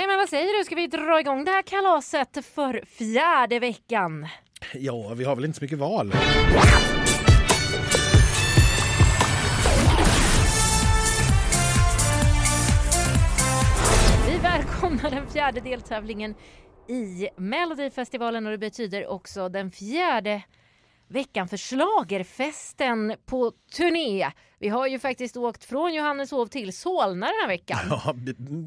Nej men vad säger du, ska vi dra igång det här kalaset för fjärde veckan? Ja, vi har väl inte så mycket val. Vi välkomnar den fjärde deltävlingen i Melodifestivalen och det betyder också den fjärde veckan för Schlagerfesten på turné. Vi har ju faktiskt åkt från Johanneshov till Solna den här veckan. Ja,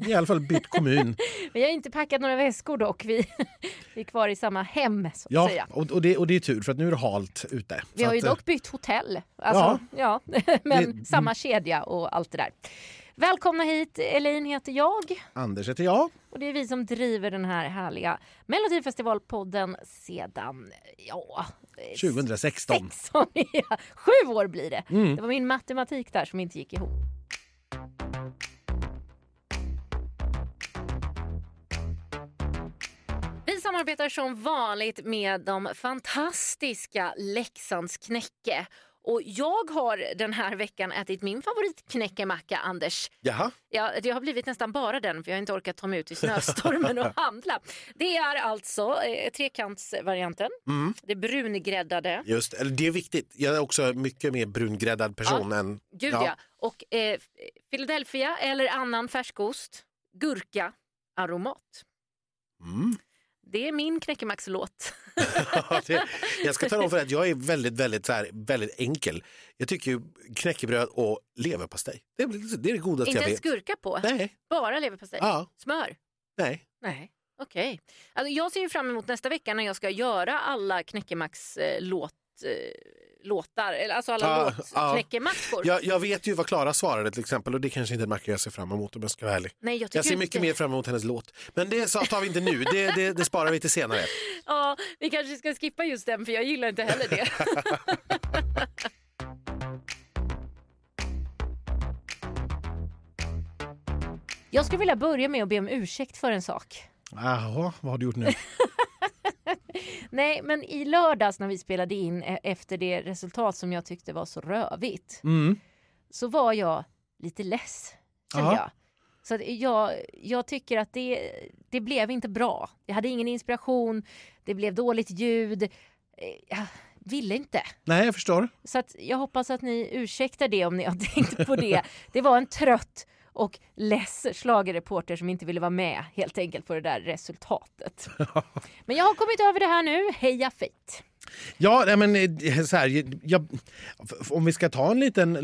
i alla fall bytt kommun. Vi har inte packat några väskor dock. Vi, vi är kvar i samma hem så att Ja, säga. och, och, det, och det är tur för att nu är det halt ute. Vi har ju att, eh, dock bytt hotell. Alltså, ja. men Det- samma kedja och allt det där. Välkomna hit, Elin heter jag Anders heter jag. och det är vi som driver den här härliga Melodifestivalpodden sedan, ja... eh, 2016. 16, ja. Sju år blir det. Mm. Det var min matematik där som inte gick ihop. Vi samarbetar som vanligt med de fantastiska Leksands knäcke. Och jag har den här veckan ätit min favoritknäckemacka, Anders. Jaha. Ja, det har blivit nästan bara den för jag har inte orkat ta mig ut i snöstormen och handla. Det är alltså eh, trekantsvarianten, Mm. det brungräddade, Just, eller det är viktigt. Jag är också mycket mer brungräddad person än... gud ja. och eh, Philadelphia eller annan färskost, gurka, aromat. Mm. Det är min knäckemackslåt. det, jag ska tala om för att jag är väldigt, väldigt, så här, väldigt enkel. Jag tycker ju knäckebröd och leverpastej, det är det, är det godaste Inte jag vet. gurka på, Nej, bara leverpastej. ja, Smör? nej. Nej. Okej. Alltså, jag ser ju fram emot nästa vecka när jag ska göra alla knäckemacks låt, eh, låtar, eller alltså alla Ja, låt ja. knäckemackor. Jag, jag vet ju vad Klara svarade till exempel och det kanske inte är en macka jag ser fram emot om jag ska vara ärlig. Nej, jag, Jag ser inte- mycket mer fram emot hennes låt. Men det tar vi inte nu, det, det, det sparar vi till senare. Ja, vi kanske ska skippa just den för jag gillar inte heller det. Jag skulle vilja börja med att be om ursäkt för en sak. Jaha, vad har du gjort nu? Nej, men i lördags när vi spelade in eh, efter det resultat som jag tyckte var så rövigt Mm. så var jag lite less, kände Ja. jag. Så jag, jag tycker att det, det blev inte bra. Jag hade ingen inspiration, det blev dåligt ljud. Eh, Jag ville inte. Nej, jag förstår. Så jag hoppas att ni ursäktar det om ni har tänkt på det. Det var en trött och less schlagerreporter som inte ville vara med helt enkelt på det där resultatet. Men jag har kommit över det här nu. Heja Fate! Ja, men eh, så här, jag, om vi ska ta en liten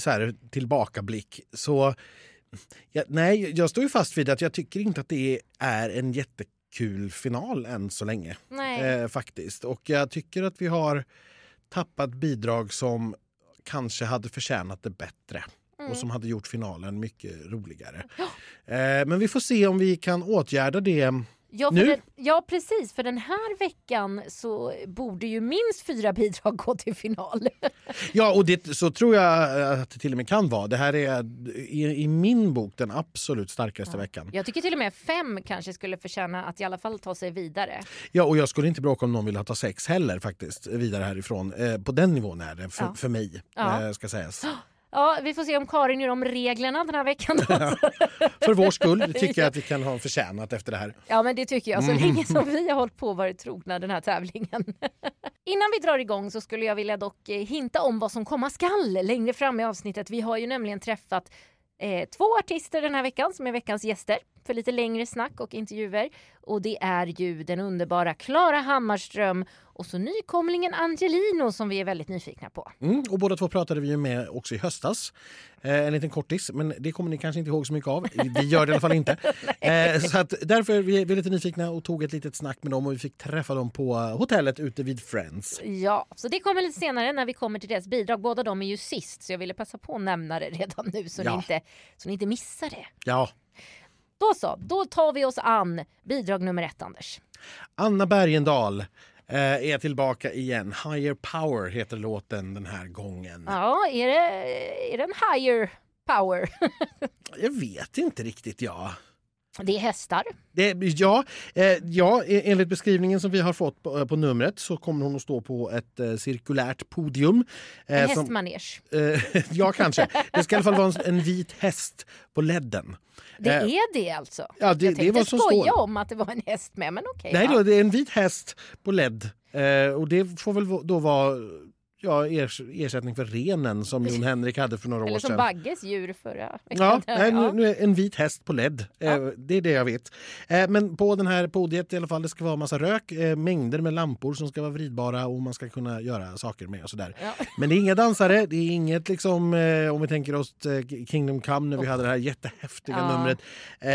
så här, tillbakablick så... Ja, nej, jag står ju fast vid att jag tycker inte att det är en jättekul final än så länge. Eh, faktiskt. Och jag tycker att vi har tappat bidrag som kanske hade förtjänat det bättre. Mm. Och som hade gjort finalen mycket roligare. Eh, men vi får se om vi kan åtgärda det. Ja, Nu? Den, ja, precis. För den här veckan så borde ju minst fyra bidrag gå till final. Ja, och det, så tror jag att det till och med kan vara. Det här är i, i min bok den absolut starkaste veckan. Jag tycker till och med fem kanske skulle förtjäna att i alla fall ta sig vidare. Ja, och jag skulle inte bråka om någon vill ha ta sex heller faktiskt vidare härifrån. Eh, på den nivån är det för, Ja. för mig, Ja. eh, ska sägas. Ja, vi får se om Karin gör om reglerna den här veckan. För vår skull tycker jag att vi kan ha förtjänat efter det här. Ja, men det tycker jag. Så Mm. länge som vi har hållit på och varit trogna den här tävlingen. Innan vi drar igång så skulle jag vilja dock eh, hinta om vad som komma skall längre fram i avsnittet. Vi har ju nämligen träffat eh, två artister den här veckan som är veckans gäster för lite längre snack och intervjuer. Och det är ju den underbara Klara Hammarström och så nykomlingen Angelino som vi är väldigt nyfikna på. Mm, och båda två pratade vi ju med också i höstas. Eh, en liten kortis, men det kommer ni kanske inte ihåg så mycket av. Vi gör det i alla fall inte. Eh, så att därför är vi, lite nyfikna och tog ett litet snack med dem och vi fick träffa dem på hotellet ute vid Friends. Ja, så det kommer lite senare när vi kommer till deras bidrag. Båda de är ju sist så jag ville passa på att nämna det redan nu så, Ja. ni, inte, så ni inte missar det. Ja, Då så, då tar vi oss an bidrag nummer ett Anders. Anna Bergendahl eh, är tillbaka igen. Higher Power heter låten den här gången. Ja, är det, är det en higher power? Jag vet inte riktigt, ja. Det är hästar. Det, ja, eh, ja, e- enligt beskrivningen som vi har fått på, eh, på numret så kommer hon att stå på ett eh, cirkulärt podium. eh, En hästmanege. Eh, ja, kanske. Det ska i alla fall vara en, en vit häst på ledden. Det Eh, är det alltså? ja, det- Jag det tänkte som skoja står. om att det var en häst med, men okej. Nej, ja. då, det är en vit häst på led. Eh, och det får väl då vara ja, ers, ersättning för renen som Jon Henrik hade för några Eller år som sedan. Bagges djur förra Ja, nej, nu, nu en vit häst på led. Eh, det är det jag vet. Eh, men på den här podiet i alla fall, det ska vara massa rök, eh, mängder med lampor som ska vara vridbara och man ska kunna göra saker med och sådär. Ja. Men det är inga dansare, det är inget liksom, om vi tänker oss Kingdom Come när vi hade det här jättehäftiga Ja. numret.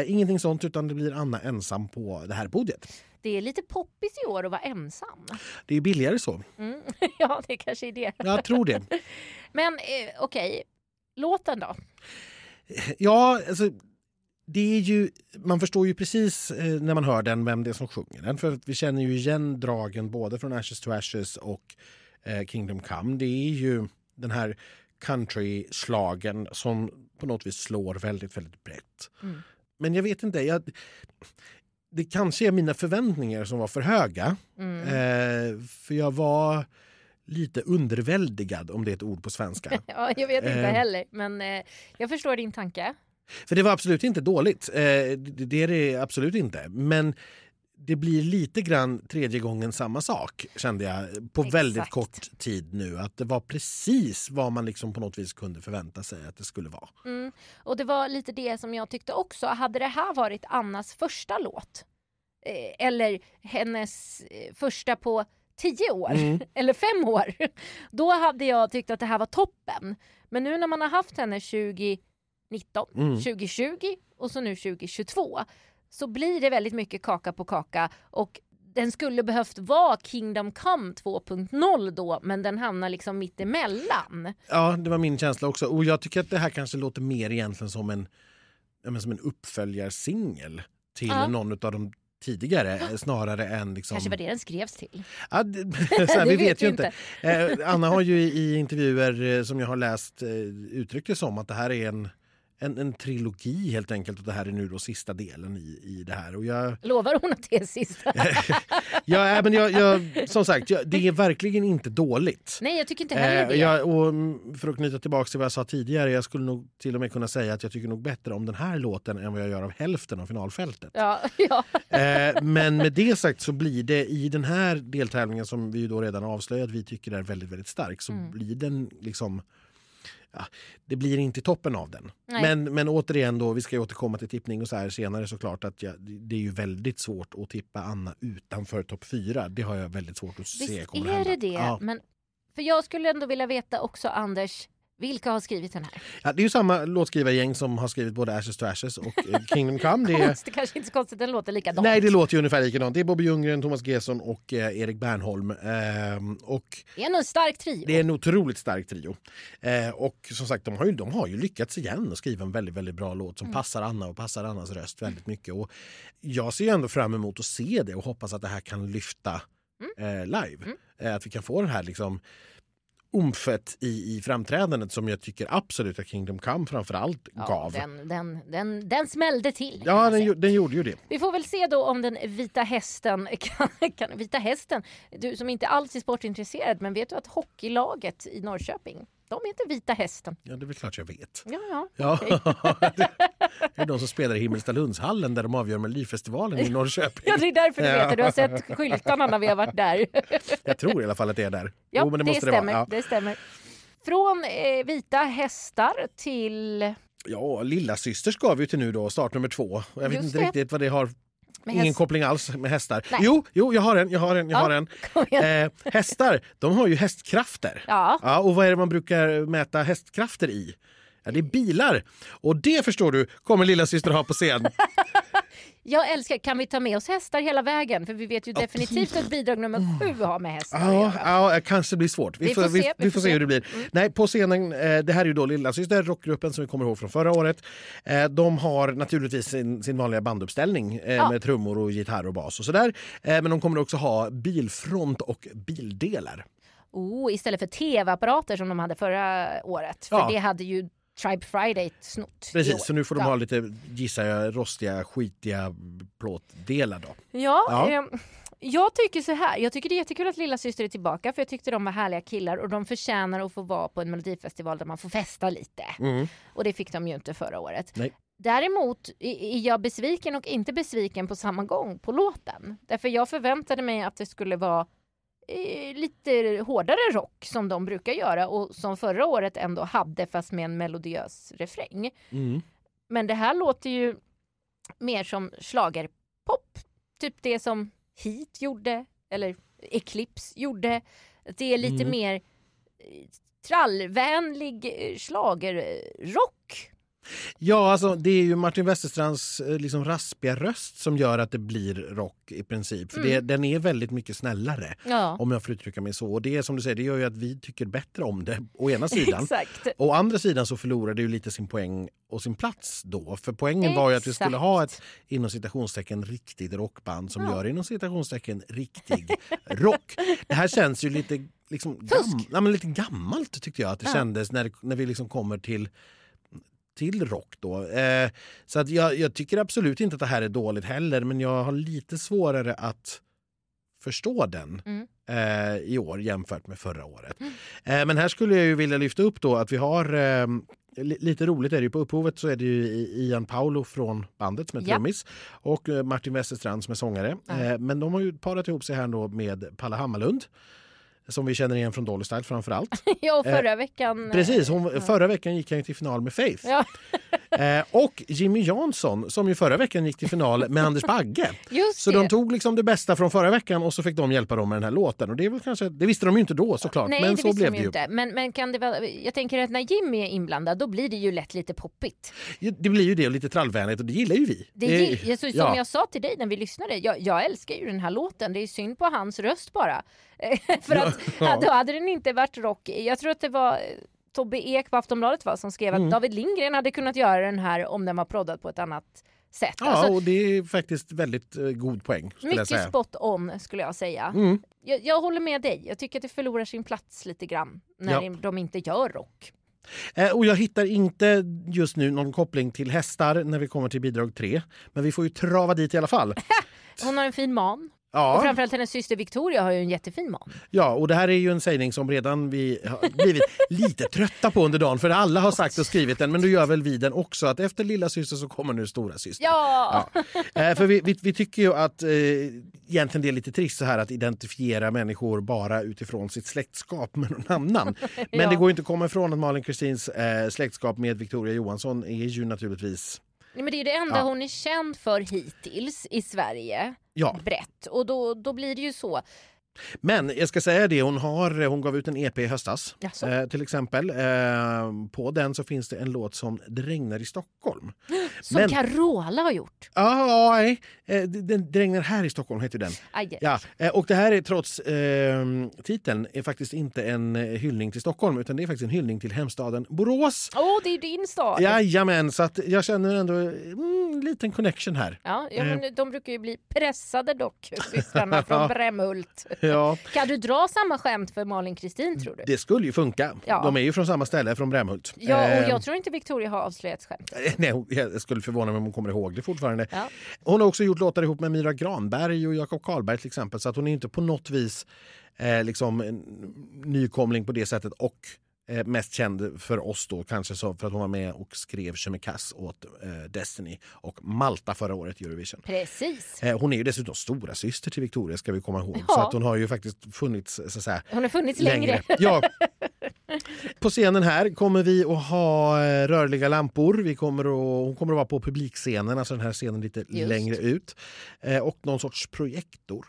Ingenting sånt utan det blir Anna ensam på det här podiet. Det är lite poppis i år att vara ensam. Det är billigare så. Mm. ja, det kanske är det. Jag tror det. Men eh, okej, låten då? Ja, alltså, det är ju, man förstår ju precis eh, när man hör den vem det är som sjunger den. För vi känner ju igen dragen både från Ashes to Ashes och eh, Kingdom Come. Det är ju den här country-slagen som på något vis slår väldigt, väldigt brett. Mm. Men jag vet inte, jag, det kanske är mina förväntningar som var för höga. Mm. Eh, för jag var lite underväldigad, om det är ett ord på svenska. Ja, jag vet inte Eh. heller, men eh, jag förstår din tanke. För det var absolut inte dåligt. Eh, det, det är det absolut inte. Men det blir lite grann tredje gången samma sak kände jag på Exakt. väldigt kort tid nu. Att det var precis vad man liksom på något vis kunde förvänta sig att det skulle vara. Mm. Och det var lite det som jag tyckte också. Hade det här varit Annas första låt eh, eller hennes eh, första på tio år Mm. eller fem år, då hade jag tyckt att det här var toppen. Men nu när man har haft henne 2019, Mm. 2020 och så nu 2022 så blir det väldigt mycket kaka på kaka och den skulle behövt vara Kingdom Come 2.0 då men den hamnar liksom mitt emellan. Ja, det var min känsla också. Och jag tycker att det här kanske låter mer egentligen som en, men som en uppföljarsingel till Ja. någon av de tidigare snarare än liksom... Kanske var det den skrevs till. Ja, det, här, vi vet ju inte. Eh, Anna har ju i, i intervjuer eh, som jag har läst eh, uttryckt det som att det här är en, en, en trilogi helt enkelt och det här är nu då sista delen i, i det här. Och jag, Lovar hon att det är sista? ja, äh, men jag, jag, som sagt, jag, det är verkligen inte dåligt. Nej, jag tycker inte heller Eh, det. jag, och mm, för att knyta tillbaka till vad jag sa tidigare, jag skulle nog till och med kunna säga att jag tycker nog bättre om den här låten än vad jag gör av hälften av finalfältet. Ja, ja. Eh, men med det sagt så blir det i den här deltävlingen som vi då redan avslöjat vi tycker är väldigt, väldigt stark så Mm. blir den liksom Ja, det blir inte toppen av den. Nej. Men, men återigen, då, vi ska ju återkomma till tippning och så här senare såklart. att jag, Det är ju väldigt svårt att tippa Anna utanför topp fyra. Det har jag väldigt svårt att se Visst kommer är det det. Ja. Men, för jag skulle ändå vilja veta också, Anders, vilka har skrivit den här? Ja, det är ju samma låtskrivargäng som har skrivit både Ashes to Ashes och eh, Kingdom Come. Det är, Konstigt, kanske inte så konstigt, den låter likadant. nej, det låter ju ungefär likadant. Det är Bobby Ljunggren, Thomas Gesson och eh, Erik Bernholm. Ehm, och Det är en stark trio. Det är en otroligt stark trio. Eh, och som sagt, de har, ju, de har ju lyckats igen och skriva en väldigt, väldigt bra låt som Mm. passar Anna och passar Annas röst väldigt mycket. Och jag ser ju ändå fram emot att se det och hoppas att det här kan lyfta Mm. eh, live. Eh, att vi kan få det här liksom omfet i, i framträdandet som jag tycker absolut att Kingdom Come framförallt ja, gav. Den, den, den, den smällde till. Ja, den, den gjorde ju det. Vi får väl se då om den vita hästen kan, kan... Vita hästen, du som inte alls är sportintresserad, men vet du att hockeylaget i Norrköping, de heter Vita hästen. Ja, det är väl klart jag vet. Ja, ja. Ja, okej. det är de som spelar i Himmelstalundshallen där de avgör Melodifestivalen i Norrköping. ja, det är därför du vet det. Du har sett skyltarna när vi har varit där. Jag tror i alla fall att det är där. Ja, Jo, men det, det, måste stämmer. det vara. Ja. det stämmer. Från eh, vita hästar till... Ja, Lilla syster ska vi till nu då, start nummer två. Jag vet Just inte det. riktigt vad det har. Ingen koppling alls med hästar. Nej. Jo, jo, jag har en, jag har en, jag Ja, har en. Eh, hästar, de har ju hästkrafter. Ja. Ja, och vad är det man brukar mäta hästkrafter i? Ja, det är bilar. Och det förstår du kommer lilla syster ha på scen. Jag älskar, kan vi ta med oss hästar hela vägen? För vi vet ju definitivt att bidrag nummer sju har med hästar att Ja, göra. ja, det kanske blir svårt. Vi, Vi får, får vi, se, vi får se hur det blir. Nej, på scenen, eh, det här är ju då Lilla Syster, rockgruppen som vi kommer ihåg från förra året. Eh, de har naturligtvis sin, sin vanliga banduppställning eh, Ja. med trummor och gitarr och bas och sådär. Men de kommer också ha bilfront och bildelar. Oh, istället för tv-apparater som de hade förra året. För Ja. det hade ju Tribe Friday snott. Precis, så nu får de ha lite, gissar jag, rostiga, skitiga plåtdelar då. Ja, Ja. ehm, jag tycker så här. Jag tycker det är jättekul att lilla syster är tillbaka för jag tyckte de var härliga killar och de förtjänar att få vara på en melodifestival där man får festa lite. Mm. Och det fick de ju inte förra året. Nej. Däremot är jag besviken och inte besviken på samma gång på låten. Därför jag förväntade mig att det skulle vara eh, lite hårdare rock som de brukar göra och som förra året ändå hade fast med en melodiös refräng. Mm. Men det här låter ju mer som schlagerpop. Typ det som Heat gjorde, eller Eclipse gjorde. Det är lite Mm. mer eh, trallvänlig eh, schlagerrock. Ja, alltså det är ju Martin Westerstrands eh, liksom raspiga röst som gör att det blir rock i princip. För Mm. det, den är väldigt mycket snällare Ja, om jag får uttrycka mig så. Och det som du säger, det gör ju att vi tycker bättre om det å ena sidan. exakt. Å andra sidan så förlorar det ju lite sin poäng och sin plats då. För poängen var ju att vi skulle Exakt. ha ett inom citationstecken riktigt rockband som Ja. gör inom citationstecken riktig rock. Det här känns ju lite, liksom, gam, men lite gammalt tyckte jag att det Ja. kändes när, när vi liksom kommer till till rock då. Eh, så att jag, jag tycker absolut inte att det här är dåligt heller men jag har lite svårare att förstå den Mm. eh, i år jämfört med förra året. Eh, men här skulle jag ju vilja lyfta upp då att vi har eh, li- Lite roligt är det ju, på upphovet så är det ju Ian Paolo från bandet som är Ja. trummis och eh, Martin Westerstrand som är sångare. Eh, men de har ju parat ihop sig här då med Palle Hammarlund som vi känner igen från Dolly Style framför allt. Ja, och förra veckan... eh, Precis, hon, förra veckan gick han till final med Faith. Ja, Eh, och Jimmy Jansson som ju förra veckan gick till final med Anders Bagge. just Så det. de tog liksom det bästa från förra veckan och så fick de hjälpa dem med den här låten. Och det, är väl kanske, det visste de ju inte då såklart, Nej, men det så blev de det ju inte. Men, men kan det vara, jag tänker att när Jimmy är inblandad då blir det ju lätt lite poppigt. Det blir ju det och lite trallvänligt och det gillar ju vi. Det, Eh, gill- alltså, som ja. jag sa till dig när vi lyssnade, jag, jag älskar ju den här låten. Det är synd på hans röst bara. För att Ja. då hade den inte varit rock. Jag tror att det var eh, Tobbe Ek på Aftonbladet va, som skrev Mm. att David Lindgren hade kunnat göra den här om den var proddad på ett annat sätt. Ja, Alltså, och det är faktiskt väldigt eh, god poäng. Mycket spot on skulle jag säga. Mm. Jag, jag håller med dig. Jag tycker att det förlorar sin plats lite grann när Ja. de inte gör rock. Eh, och jag hittar inte just nu någon koppling till hästar när vi kommer till bidrag tre. Men vi får ju trava dit i alla fall. Hon har en fin man. Och Ja, framförallt hennes syster Victoria har ju en jättefin man. ja, och det här är ju en sägning som redan vi har blivit lite trötta på under dagen. För alla har sagt och skrivit den, men då gör väl vi den också. Att efter lilla syster så kommer nu stora syster. Ja! Eh, för vi, vi, vi tycker ju att eh, egentligen det är lite trist så här att identifiera människor bara utifrån sitt släktskap med någon annan. Men Ja. det går inte att komma ifrån att Malin Kristins eh, släktskap med Victoria Johansson är ju naturligtvis Nej, men det är det enda Ja. hon är känd för hittills i Sverige. Ja, Brett. Och då, då blir det ju så men jag ska säga det, hon, har, hon gav ut en EP i höstas. Eh, till exempel. Eh, på den så finns det en låt som Det regnar i Stockholm. Som men- Carola har gjort. Ja, nej. Eh, det, det, det regnar här i Stockholm heter den. Aj, Ja, eh, och det här är trots eh, titeln är faktiskt inte en eh, hyllning till Stockholm utan det är faktiskt en hyllning till hemstaden Borås. Åh, det är din stad. Jajamän, så att jag känner ändå mm, en liten connection här. Ja, ja, men de brukar ju bli pressade dock, systrarna från Brämhult. Ja, Kan du dra samma skämt för Malin Kristin tror du? det skulle ju funka. Ja. De är ju från samma ställe, från Brämhult. Ja, och Eh, jag tror inte Victoria har avslöjat skämt. Nej, jag skulle förvåna mig om hon kommer ihåg det fortfarande. Ja. Hon har också gjort låtar ihop med Myra Granberg och Jakob Karlberg till exempel så att hon är inte på något vis eh, liksom nykomling på det sättet och eh, mest känd för oss då kanske så för att hon var med och skrev Chemicass åt eh, Destiny och Malta förra året i Eurovision. Precis. Eh, hon är ju dessutom stora syster till Victoria ska vi komma ihåg. Ja. Så att hon har ju faktiskt funnits så säga, Hon har funnits längre. Ja. På scenen här kommer vi att ha eh, rörliga lampor. Vi kommer att, hon kommer att vara på publikscenen, alltså den här scenen lite Just. längre ut. Eh, och någon sorts projektor.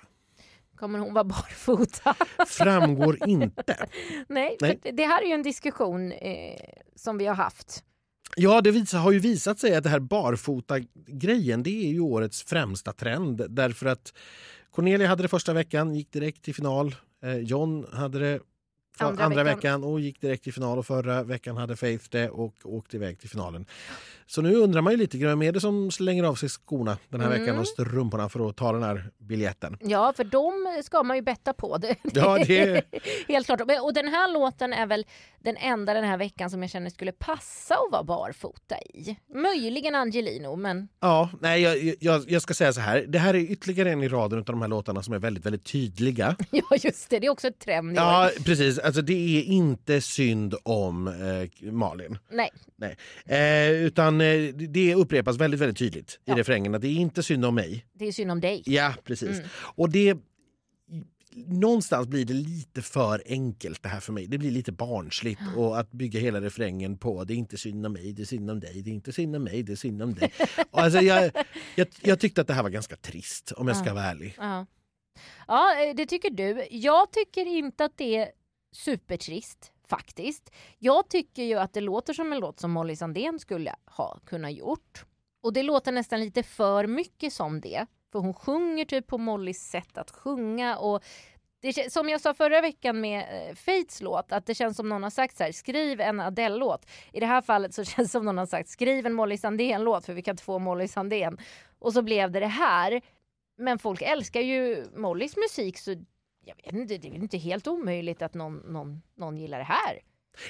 Kommer hon vara barfota? Framgår inte. Nej, Nej. För det här är ju en diskussion eh, som vi har haft. Ja, det visar, har ju visat sig att det här barfota-grejen det är ju årets främsta trend. Därför att Cornelia hade det första veckan, gick direkt till final. Eh, John hade det Andra andra, veckan. veckan. och gick direkt till final och förra veckan hade Faith det och åkte iväg till finalen. Så nu undrar man ju lite vem är det som slänger av sig skorna den här veckan Mm. och strumporna för att ta den här biljetten? Ja, för de ska man ju betta på. Det, Ja, det- Helt klart. Och den här låten är väl den enda den här veckan som jag känner skulle passa att vara barfota i. Möjligen Angelino, men Ja, nej, jag, jag, jag ska säga så här. Det här är ytterligare en i raden av de här låtarna som är väldigt, väldigt tydliga. ja just det, det är också ett trend i. Ja, precis. Alltså, det är inte synd om eh, Malin. Nej, Nej. Eh, utan eh, det- upprepas väldigt, väldigt tydligt i Ja. refrängen att det är inte synd om mig. det är synd om dig. Ja, precis. Mm. Och det... Någonstans blir det lite för enkelt det här för mig. Det blir lite barnsligt och att bygga hela refrängen på det är inte synd om mig, det är synd om dig, det är inte synd om mig, det är synd om dig. Alltså, jag, jag, jag tyckte att det här var ganska trist om jag ska vara ärlig. Ja. ja, eh, det tycker du. Jag tycker inte att det är supertrist faktiskt. Jag tycker ju att det låter som en låt som Molly Sandén skulle ha kunnat gjort. Och det låter nästan lite för mycket som det. För hon sjunger typ på Mollys sätt att sjunga och det, som jag sa förra veckan med eh, Fates låt, att det känns som någon har sagt så här, skriv en Adele-låt. I det här fallet så känns det som någon har sagt, skriv en Molly Sandén-låt för vi kan inte få Molly Sandén. Och så blev det det här. Men folk älskar ju Mollys musik så jag vet inte, det är väl inte helt omöjligt att någon, någon, någon gillar det här.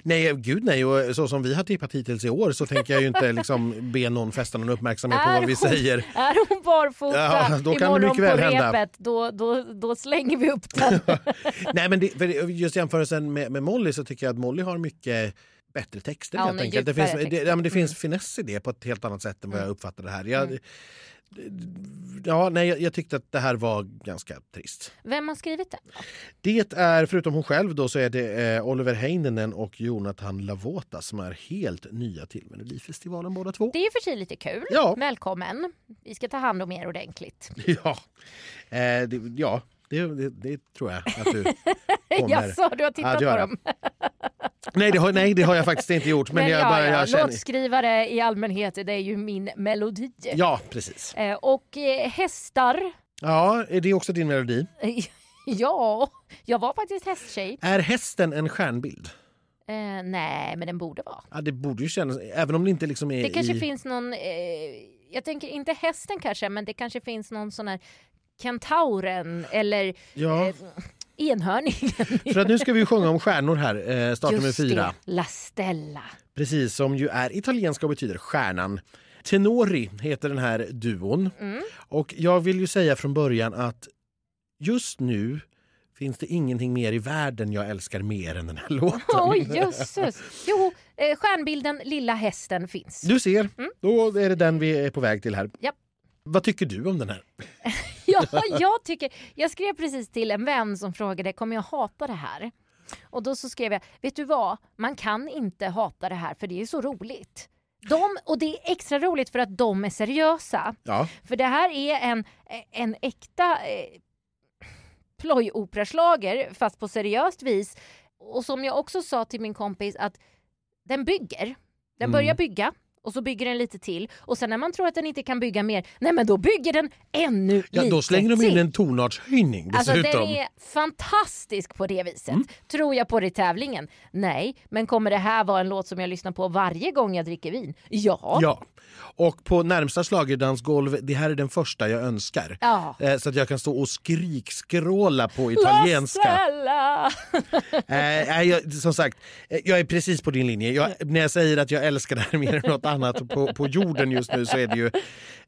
Nej, gud nej. Och så som vi har tippat hittills i år så tänker jag ju inte liksom be någon fästa någon uppmärksamhet på vad vi hon- säger. Är hon barfota Ja, då kan imorgon mycket väl på hända. repet, då, då, då slänger vi upp den. Nej, men det, för just jämförelsen med, med Molly så tycker jag att Molly har mycket bättre texter. Ja, helt enkelt. Det, finns, det, ja, det finns Mm. finess i det på ett helt annat sätt än vad jag Mm. uppfattar det här. Jag, Mm. Ja, nej, jag, jag tyckte att det här var ganska trist. Vem har skrivit då? Det är, förutom hon själv, då, så är det eh, Oliver Heininen och Jonathan Lavota som är helt nya till Melodifestivalen båda två. Det är för sig lite kul. Ja. Välkommen. Vi ska ta hand om er ordentligt. Ja, eh, det, ja det, det, det tror jag att du kommer. Jaså, du har tittat Ja, på dem? Nej det, har, nej, det har jag faktiskt inte gjort. Men, Men jag, ja, bara, ja, jag känner... låtskrivare i allmänhet, det är ju min melodi. Ja, precis. Eh, och eh, hästar, Ja, är det också din melodi? ja, jag var faktiskt hästtjej. Är hästen en stjärnbild? Eh, nej, men den borde vara. Ja, det borde ju kännas, även om det inte liksom är Det kanske i... finns någon, eh, jag tänker inte hästen kanske, men det kanske finns någon sån här kentauren eller Ja, eh, enhörningen. för att nu ska vi ju sjunga om stjärnor här, eh, startnummer Just fyra. det, La Stella. Precis, som ju är italienska och betyder stjärnan. Tenori heter den här duon. Mm. Och jag vill ju säga från början att just nu finns det ingenting mer i världen jag älskar mer än den här låten. Oj, jösses. Jo, eh, stjärnbilden Lilla hästen finns. Du ser, Mm. då är det den vi är på väg till här. Japp. Vad tycker du om den här? Ja, jag, tycker, jag skrev precis till en vän som frågade kommer jag hata det här? Och då så skrev jag, vet du vad, man kan inte hata det här för det är så roligt. De, och det är extra roligt för att de är seriösa. Ja, För det här är en, en äkta eh, plojoperaslager fast på seriöst vis. Och som jag också sa till min kompis att den bygger. Den Mm. börjar bygga och så bygger den lite till och sen när man tror att den inte kan bygga mer, nej men då bygger den ännu ja lite då slänger de in en tonartshöjning Alltså dessutom. den är fantastisk på det viset. Mm. Tror jag på det i tävlingen? Nej, men kommer det här vara en låt som jag lyssnar på varje gång jag dricker vin? Ja. Ja. Och på närmsta schlagerdansgolv, det här är den första jag önskar. Ja. Eh, Så att jag kan stå och skrikskråla på italienska. Nej, jag, som sagt, jag är precis på din linje. Jag, när jag säger att jag älskar det här mer än något annat på, på jorden just nu så är det ju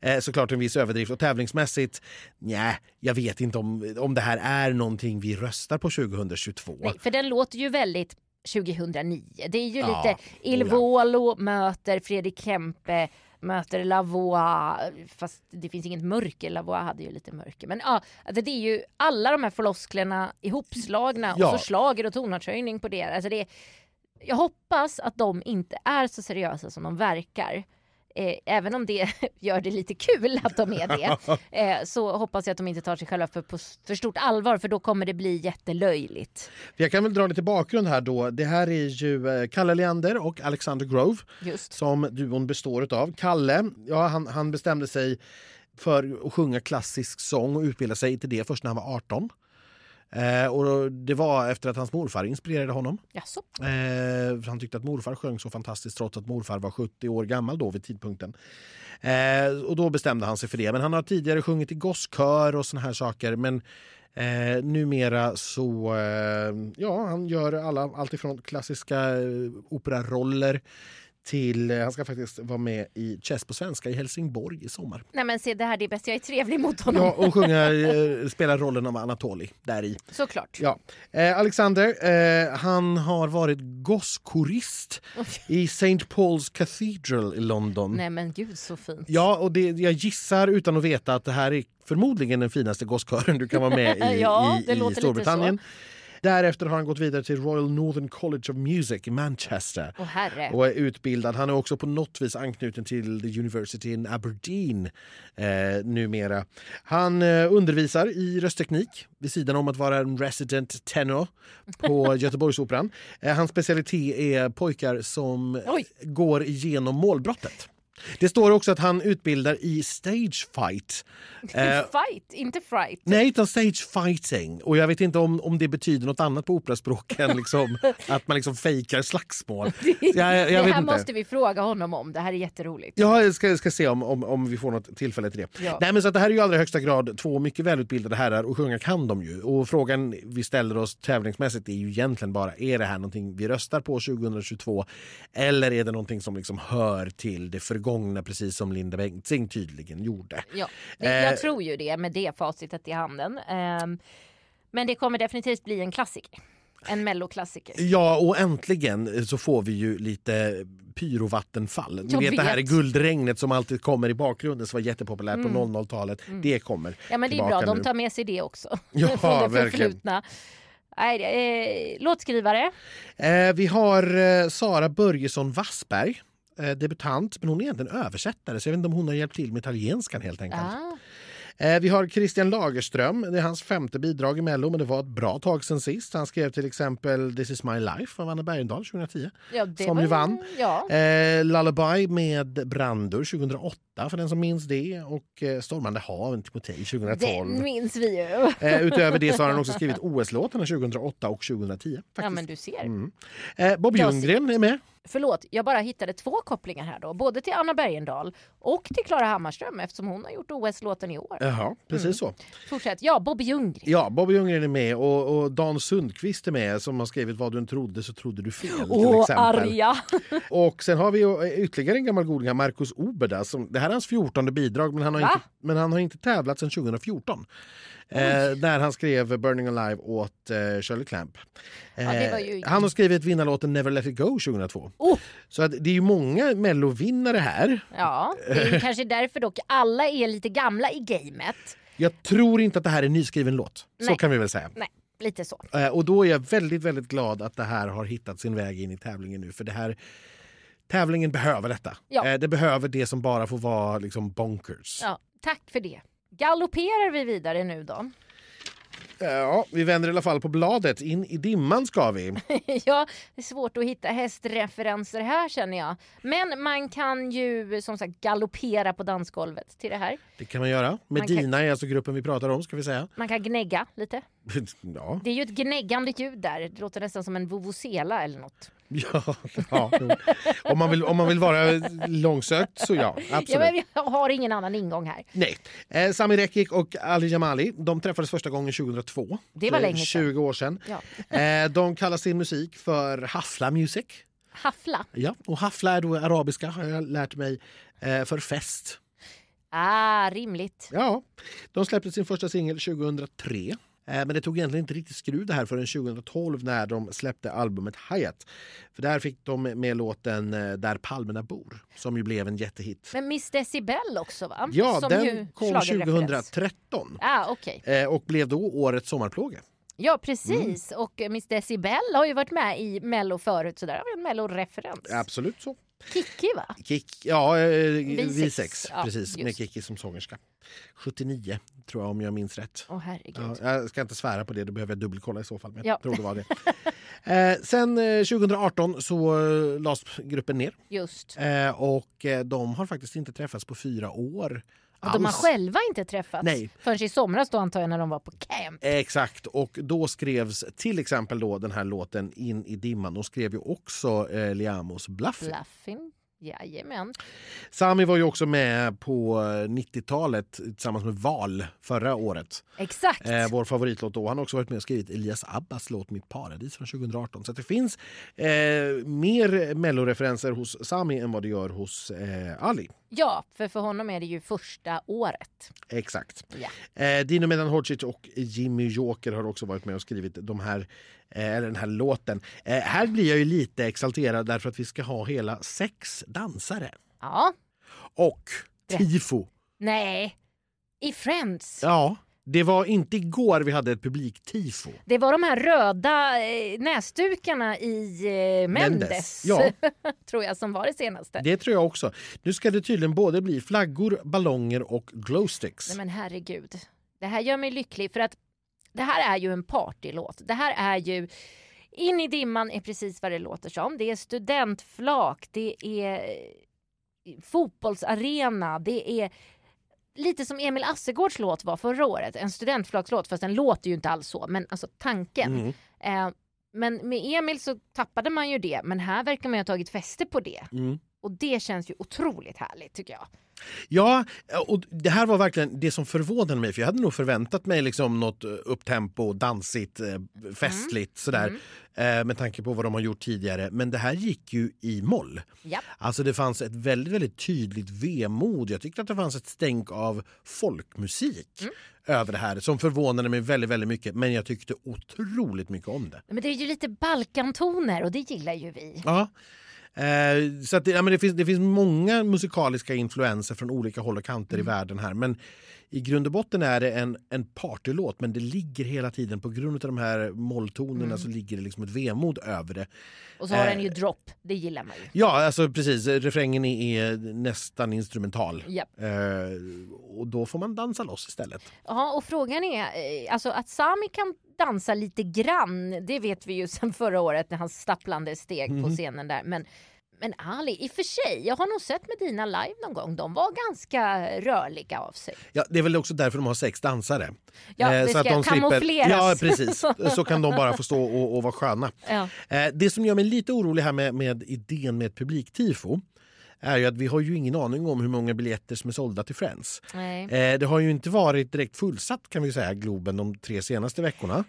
eh, såklart en viss överdrift. Och tävlingsmässigt, nej, jag vet inte om, om det här är någonting vi röstar på 2022. Nej, för den låter ju väldigt 2009. Det är ju Ja, lite Il oh ja. Möter Fredrik Kempe möter Lavois, fast det finns inget mörker. Lavois hade ju lite mörker. Men ja, alltså det är ju alla de här flosklerna ihopslagna Ja. och så slager och tonartshöjning på det. Alltså det jag hoppas att de inte är så seriösa som de verkar. Eh, även om det gör det lite kul att de är det. Eh, så hoppas jag att de inte tar sig själva för, på, för stort allvar för då kommer det bli jättelöjligt. Jag kan väl dra lite bakgrund här då. Det här är ju eh, Kalle Leander och Alexander Grove Just. som duon består utav. Kalle, ja, han, han bestämde sig för att sjunga klassisk sång och utbilda sig till det först när han var 18. Eh, och det var efter att hans morfar inspirerade honom. Jaså? Eh, han tyckte att morfar sjöng så fantastiskt trots att morfar var 70 år gammal då vid tidpunkten. Eh, och då bestämde han sig för det. Men han har tidigare sjungit i gosskör och såna här saker. Men eh, numera så, eh, ja, han gör alla, allt ifrån klassiska eh, operaroller till, eh, han ska faktiskt vara med i Chess på svenska i Helsingborg i sommar. Nej men se det här det är bäst, jag är trevlig mot honom. Ja, och sjunga, eh, spela rollen av Anatoli där i. Såklart. Ja. Eh, Alexander, eh, han har varit gosskorist i St. Paul's Cathedral i London. Nej men gud så fint. Ja, och det, jag gissar utan att veta att det här är förmodligen den finaste gosskören du kan vara med i, Ja, i, i Storbritannien. Därefter har han gått vidare till Royal Northern College of Music i Manchester Åh herre. och är utbildad. Han är också på något vis anknuten till the University in Aberdeen eh, numera. Han eh, undervisar i röstteknik vid sidan om att vara en resident tenor på Göteborgsoperan. Eh, hans specialitet är pojkar som Oj. går igenom målbrottet. Det står också att han utbildar i stage fight. Eh, Fight, inte fright. Nej, utan stage fighting. Och jag vet inte om, om det betyder något annat på operaspråk än liksom, att man liksom fejkar slagsmål. Jag, jag, det här måste vi fråga honom om. Det här är jätteroligt. Ja, jag ska, ska se om, om, om vi får något tillfälle till det. Ja. Nej, men så det här är ju allra högsta grad två mycket välutbildade herrar och sjunga kan de ju. Och frågan vi ställer oss tävlingsmässigt är ju egentligen bara, är det här någonting vi röstar på 2022? Eller är det någonting som liksom hör till det förgångna precis som Linda Bengtzing tydligen gjorde? Ja, det, Eh. jag tror ju det med det facitet i handen. Ehm, men det kommer definitivt bli en klassiker. En melloklassiker. Ja, och äntligen så får vi ju lite pyrovattenfall. Ni Jag vet, det här är vet. Mm. guldregnet som alltid kommer i bakgrunden som var jättepopulärt på 00-talet. Det kommer Ja men det är bra, de nu. tar med sig det också. Ja, Från det verkligen. förflutna. Nej, eh, låtskrivare. Eh, vi har eh, Sara Börjesson Wassberg, eh, debutant, men hon är egentligen översättare så jag vet inte om hon har hjälpt till med italienskan helt enkelt. Ah, Eh, vi har Christian Lagerström, det är hans femte bidrag i Mello men det var ett bra tag sen sist. Han skrev till exempel This is my life av Anna Bergendahl 2010. ja, det Som ju vann. Ja. Eh, Lullaby med Brandur 2008 för den som minns det och eh, Stormande hav Timotej 2012. Den minns vi ju. Eh, utöver det så har han också skrivit OS-låtarna 2008 och 2010. Faktiskt. Ja men du ser. Mm. Eh, Bob Ljunggren är med. Förlåt, jag bara hittade två kopplingar här då. Både till Anna Bergendahl och till Klara Hammarström eftersom hon har gjort OS-låten i år. Jaha, precis Mm. så. Fortsätt. Ja, Bobby Ljunggren. Ja, Bob Ljunggren är med och, och Dan Sundqvist är med som har skrivit Vad du än trodde så trodde du fel. Åh, arga! Och sen har vi ytterligare en gammal goding, Marcus Oberda. Som, det här är hans fjortonde bidrag men han har, Va? inte, men han har inte tävlat sedan 2014. Eh, när han skrev Burning Alive åt eh, Shirley Clamp. Eh, ju- Han har skrivit vinnarlåten Never Let It Go 2002. Oh, Så att det är ju många mellovinnare här. ja, det är kanske därför dock alla är lite gamla i gamet. Jag tror inte att det här är en nyskriven låt. Så Nej. kan vi väl säga. Nej, lite så. Eh, Och då är jag väldigt, väldigt glad att det här har hittat sin väg in i tävlingen nu. För det här, tävlingen behöver detta. Ja. Eh, Det behöver det som bara får vara liksom bonkers. Ja, tack för det. Galopperar vi vidare nu då? Ja, vi vänder i alla fall på bladet. In i dimman ska vi. ja, det är svårt att hitta hästreferenser här känner jag. Men man kan ju som sagt galoppera på dansgolvet till det här. Det kan man göra. kan- Medina är alltså gruppen vi pratar om. ska vi säga. Man kan gnägga lite. Ja, Det är ju ett gnäggande ljud där. Det låter nästan som en vuvuzela eller något. ja, ja. Om, man vill, om man vill vara långsökt så ja, absolut. Ja, jag har ingen annan ingång här. Nej. Eh, Sami Rekik och Ali Jamali de träffades första gången 2002. Det var länge sedan. 20 år sedan. Ja. Eh, de kallar sin musik för Hafla Music. Haffla. Ja, och Hafla är då arabiska har jag lärt mig eh, för fest. Ah, rimligt. Ja, de släppte sin första singel 2003. Eh, Men det tog egentligen inte riktigt skruv det här förrän 2012 när de släppte albumet Hayat. För där fick de med låten eh, Där palmerna bor som ju blev en jättehit. Men Miss Decibel också va? Ja, Som den kom schlagerreferens. 2013 Ah, okej. eh, och blev då årets sommarplåga. Ja, precis. Mm. Och Miss Decibel har ju varit med i Mello förut så där har vi en Mello-referens. Absolut så. Kikki va? Kick, ja, eh, Vi vi sex. sex, Ja, precis, med just. Kikki som sångerska. 79 tror jag om jag minns rätt. Åh. Ja, jag ska inte svära på det, då behöver jag dubbelkolla i så fall. Men Ja. jag tror det var det. eh, sen eh, 2018 så eh, lades gruppen ner Just. eh, och eh, de har faktiskt inte träffats på fyra år Och de har själva inte träffats Nej. förrän i somras då antar jag när de var på camp. Exakt, och då skrevs till exempel då den här låten In i dimman. Och skrev ju också eh, Liamos Bluffing. Bluffing. Jajamän. Sami var ju också med på eh, 90-talet tillsammans med Val förra året. Exakt. Eh, vår favoritlåt då. Han har också varit med och skrivit Elias Abbas låt Mitt paradis från 2018. Så det finns eh, mer melloreferenser hos Sami än vad det gör hos eh, Ali. Ja, för för honom är det ju första året. Exakt. Ja. Eh, Dino Medan Hodzic och Jimmy Joker har också varit med och skrivit de här, eh, eller den här låten. Eh, här blir jag ju lite exalterad därför att vi ska ha hela sex dansare. ja. Och tifo. Nej. I Friends. Ja, det var inte igår vi hade ett publiktifo. Det var de här röda eh, näsdukarna i eh, Mendes, Mendes, ja. tror jag som var det senaste. Det tror jag också. Nu ska det tydligen både bli flaggor, ballonger och glowsticks. Nej men herregud. Det här gör mig lycklig för att det här är ju en partylåt. Det här är ju In i dimman är precis vad det låter som. Det är studentflak, det är eh, fotbollsarena, det är lite som Emil Assegårds låt var förra året. En studentflakslåt, fast den låter ju inte alls så. Men alltså tanken. Mm. Eh, men med Emil så tappade man ju det, men här verkar man ju ha tagit fäste på det. Mm. Och det känns ju otroligt härligt tycker jag. Ja, och det här var verkligen det som förvånade mig. För Jag hade nog förväntat mig liksom något upptempo, dansigt, eh, festligt sådär. Eh, med tanke på vad de har gjort tidigare. Men det här gick ju i moll. Ja. Alltså det fanns ett väldigt, väldigt tydligt vemod. Jag tyckte att det fanns ett stänk av folkmusik över det här som förvånade mig väldigt, väldigt mycket. Men jag tyckte otroligt mycket om det. Men det är ju lite Balkantoner och det gillar ju vi. Ja. Eh, så att det, ja, men det, finns, det finns många musikaliska influenser från olika håll och kanter i världen här. Men i grund och botten är det en, en partylåt men det ligger hela tiden på grund av de här molltonerna så ligger det liksom ett vemod över det. Och så har Eh. den ju drop, det gillar man ju. Ja, alltså precis. Refrängen är, nästan instrumental. Japp. Eh, och då får man dansa loss istället. Ja, och frågan är, eh, alltså att Sami kan dansa lite grann, det vet vi ju sedan förra året när han stapplande steg på Mhm. scenen där. Men, men Ali, i och för sig, jag har nog sett Medina live någon gång, de var ganska rörliga av sig. Ja, det är väl också därför de har sex dansare. Ja, det ska kamoufleras. Ja, precis. Så kan de bara få stå och, och vara sköna. Ja. Eh, Det som gör mig lite orolig här med, med idén med ett publiktifo är ju att vi har ju ingen aning om hur många biljetter som är sålda till Friends. Eh, Det har ju inte varit direkt fullsatt kan vi säga, Globen de tre senaste veckorna.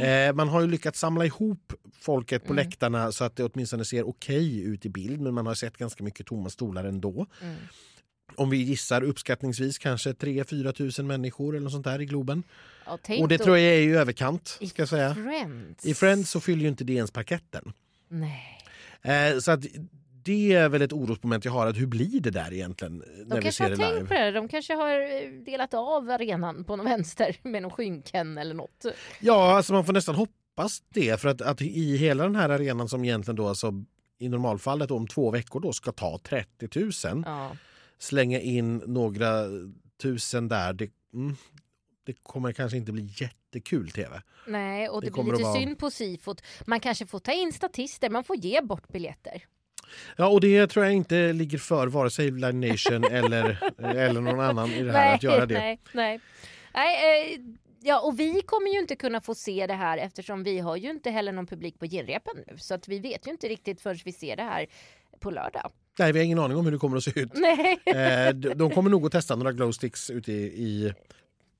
Eh, Man har ju lyckats samla ihop folket på Mm. läktarna så att det åtminstone ser okej ut i bild men man har sett ganska mycket tomma stolar ändå. Mm. Om vi gissar uppskattningsvis kanske 3-4 tusen människor eller något sånt där i Globen. Tänk Och det tror jag är i överkant i ska säga. Friends. I Friends så fyller ju inte det ens parketten. Nej. Eh, så att det är väl ett orosmoment jag har. Att hur blir det där egentligen eh, när De vi kanske ser har det tänkt live? på det, de kanske har eh, delat av arenan på någon vänster med någon skynken eller något. Ja, alltså man får nästan hoppas det. För att, att i hela den här arenan som egentligen då alltså i normalfallet om två veckor då ska ta 30 000. Ja. Slänga in några tusen där. Det, mm, det kommer kanske inte bli jättekul tv. Nej, och Det det, blir lite vara- synd på sifot. Man kanske får ta in statister, man får ge bort biljetter. Ja, och det tror jag inte ligger för vare sig Live Nation eller, eller någon annan i det här nej, att göra det. nej, nej. nej eh, ja, och vi kommer ju inte kunna få se det här eftersom vi har ju inte heller någon publik på genrepen nu. Så att vi vet ju inte riktigt förrän vi ser det här på lördag. Nej, vi har ingen aning om hur det kommer att se ut. Nej, Eh, de kommer nog att testa några glowsticks ute i, i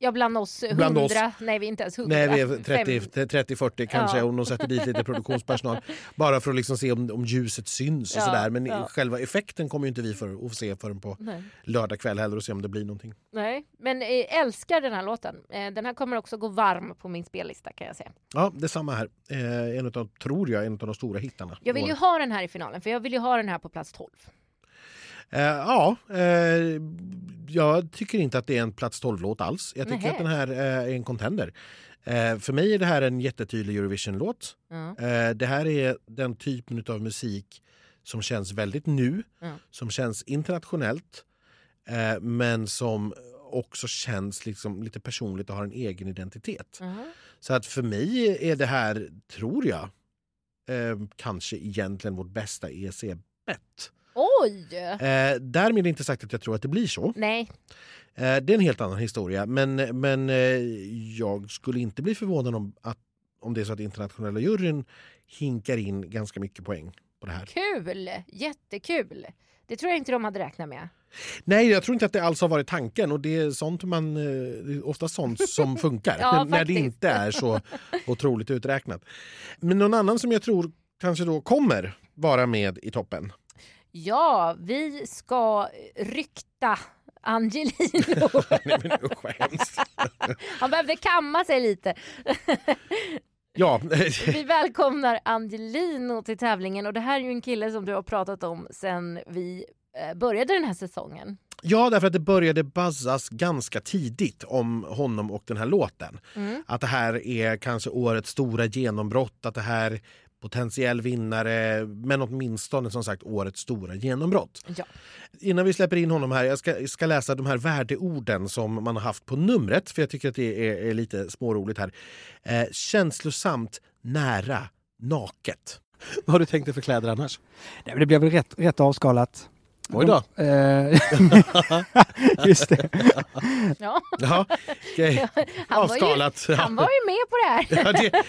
ja bland oss. Bland oss. Nej, vi är inte ens hundra. nej, vi är Fem. 30, 30-40 kanske Ja. om de sätter dit lite produktionspersonal. Bara för att liksom se om, om ljuset syns och Ja, sådär. Men ja. själva effekten kommer inte vi för att se förrän på Nej. lördag kväll heller och se om det blir någonting. Nej, men eh, älskar den här låten. Eh, den här kommer också gå varm på min spellista kan jag säga. Ja, det är samma här. Eh, en utav, tror jag, en av de stora hittarna. Jag vill ju ha den här i finalen för jag vill ju ha den här på plats 12. Eh, ja, eh, jag tycker inte att det är en plats 12-låt alls. Jag tycker Nähä. att den här eh, är en contender. Eh, för mig är det här en jättetydlig Eurovision-låt. Eh, det här är den typen av musik som känns väldigt nu, Ja. som känns internationellt eh, men som också känns liksom lite personligt och har en egen identitet. Ja. Så att för mig är det här, tror jag, kanske egentligen vårt bästa EC-bett. Oj! Eh, därmed inte sagt att jag tror att det blir så. Nej, Eh, det är en helt annan historia. Men, men eh, jag skulle inte bli förvånad om, att, om det är så att internationella juryn hinkar in ganska mycket poäng på det här. kul! Jättekul! Det tror jag inte de hade räknat med. Nej, jag tror inte att det alls har varit tanken. Och det är sånt man, eh, det är ofta sånt som funkar. Ja, när det inte är så otroligt uträknat. Men någon annan som jag tror kanske då kommer vara med i toppen. Ja, vi ska rykta Angelino. Nej, men usch vad hemskt. Han behövde kamma sig lite. Ja, Vi välkomnar Angelino till tävlingen och det här är ju en kille som du har pratat om sen vi eh, började den här säsongen. ja, därför att det började buzzas ganska tidigt om honom och den här låten. Mm. Att det här är kanske årets stora genombrott, att det här potentiell vinnare, men åtminstone som sagt årets stora genombrott. Ja. Innan vi släpper in honom här, jag ska, ska läsa de här värdeorden som man har haft på numret, för jag tycker att det är, är lite småroligt här. Eh, känslosamt, nära, naket. Vad har du tänkt dig för kläder annars? Nej, men det blir väl rätt, rätt avskalat. Oj då. Eh, Just det. Ja. Ja, okej. Han, var ju, Avskalat. han var ju med på det här. Ja, det,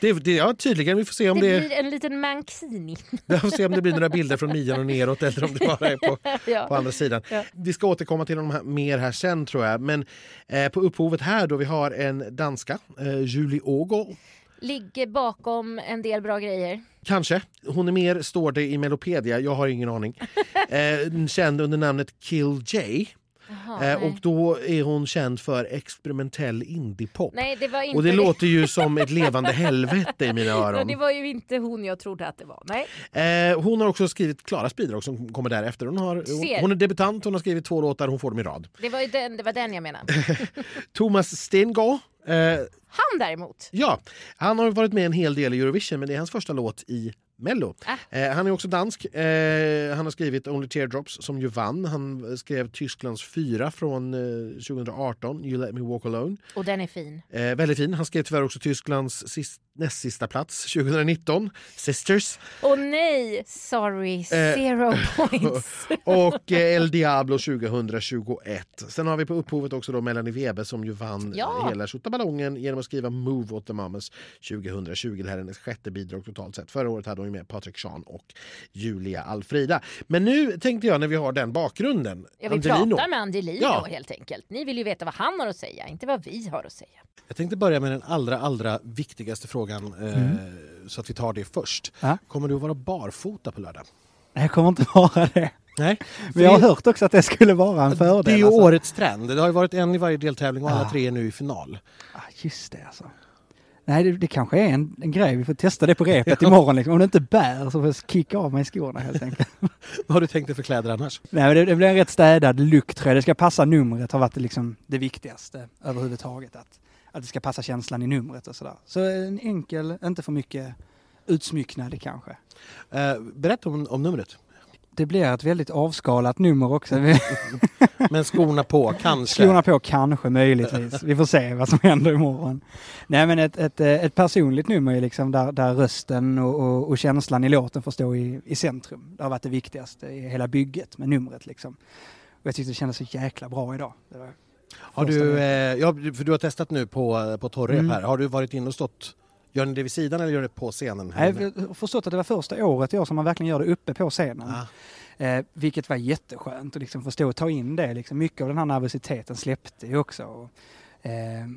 det, det, ja, tydligen. Vi får se om Det det, blir en liten mankini. vi får se om det blir några bilder från midjan och neråt eller om det bara är på, på Ja. andra sidan. Ja. Vi ska återkomma till de här, mer här sen tror jag. Men eh, på upphovet här då vi har en danska, eh, Julie Ågård. Ligger bakom en del bra grejer. Kanske. Hon är mer, står det i Melopedia, jag har ingen aning. Eh, känd under namnet Kill J. Jaha, Eh, och då är hon känd för experimentell indiepop. nej, det var inte Och det låter ju som ett levande helvete i mina öron. det var ju inte hon jag trodde att det var. Nej. Eh, hon har också skrivit Klaras bidrag som kommer därefter. Hon, har, hon, är debutant, hon har skrivit två låtar, hon får dem i rad. Det var, den, det var den jag menade. Thomas Stengård, eh, Han däremot. ja, han har varit med en hel del i Eurovision men det är hans första låt i Mello. Ah. Eh, han är också dansk. Eh, han har skrivit Only Teardrops som ju vann. Han skrev Tysklands fyra från eh, 2018, You Let Me Walk Alone. Och den är fin. Eh, väldigt fin. Han skrev tyvärr också Tysklands sist, näst sista plats 2019, Sisters. Åh nej, sorry, Eh. zero points. Och eh, El Diablo 2021. Sen har vi på upphovet också då Melanie Weber som ju vann Ja. hela Tjottaballongen genom att skriva Move åt the Mamas 2020. Det här är hennes sjätte bidrag totalt sett. Förra året hade hon med Patrik Sean och Julia Alfrida. Men nu tänkte jag när vi har den bakgrunden. Jag vill Angelino. prata med Angelino Ja. helt enkelt. Ni vill ju veta vad han har att säga, inte vad vi har att säga. Jag tänkte börja med den allra, allra viktigaste frågan eh, så att vi tar det först. Ja. Kommer du att vara barfota på lördag? Nej, jag kommer inte vara det. Nej. Men jag har hört också att det skulle vara en fördel. Det är ju alltså. årets trend. Det har ju varit en i varje deltävling och alla Ah. tre är nu i final. Ah, just det alltså. Nej, det, det kanske är en, en grej. Vi får testa det på repet imorgon. Liksom. Om det inte bär så får jag kicka av mig skorna helt enkelt. Vad har du tänkt dig för kläder annars? Nej, men det, det blir en rätt städad jag. Det ska passa numret har varit det, liksom det viktigaste överhuvudtaget. Att, att det ska passa känslan i numret och sådär. Så en enkel, inte för mycket utsmycknad kanske. Eh, berätta om, om numret. Det blir ett väldigt avskalat nummer också. Men skorna på, kanske. Skorna på kanske, möjligtvis. Vi får se vad som händer imorgon. Nej men ett, ett, eh, ett personligt nummer är liksom där, där rösten och, och, och känslan i låten får stå i, i centrum. Det har varit det viktigaste i hela bygget med numret liksom. Och jag tyckte det kändes så jäkla bra idag. Har du, eh, ja, för du har testat nu på, på torrep Mm. här. Har du varit inne och stått, gör ni det vid sidan eller gör ni det på scenen? här Nej, inne? Jag har förstått att det var första året i år som man verkligen gör det uppe på scenen. Ah. Eh, vilket var jätteskönt att liksom förstå och ta in det. Liksom. Mycket av den här nervositeten släppte ju också. Och, eh,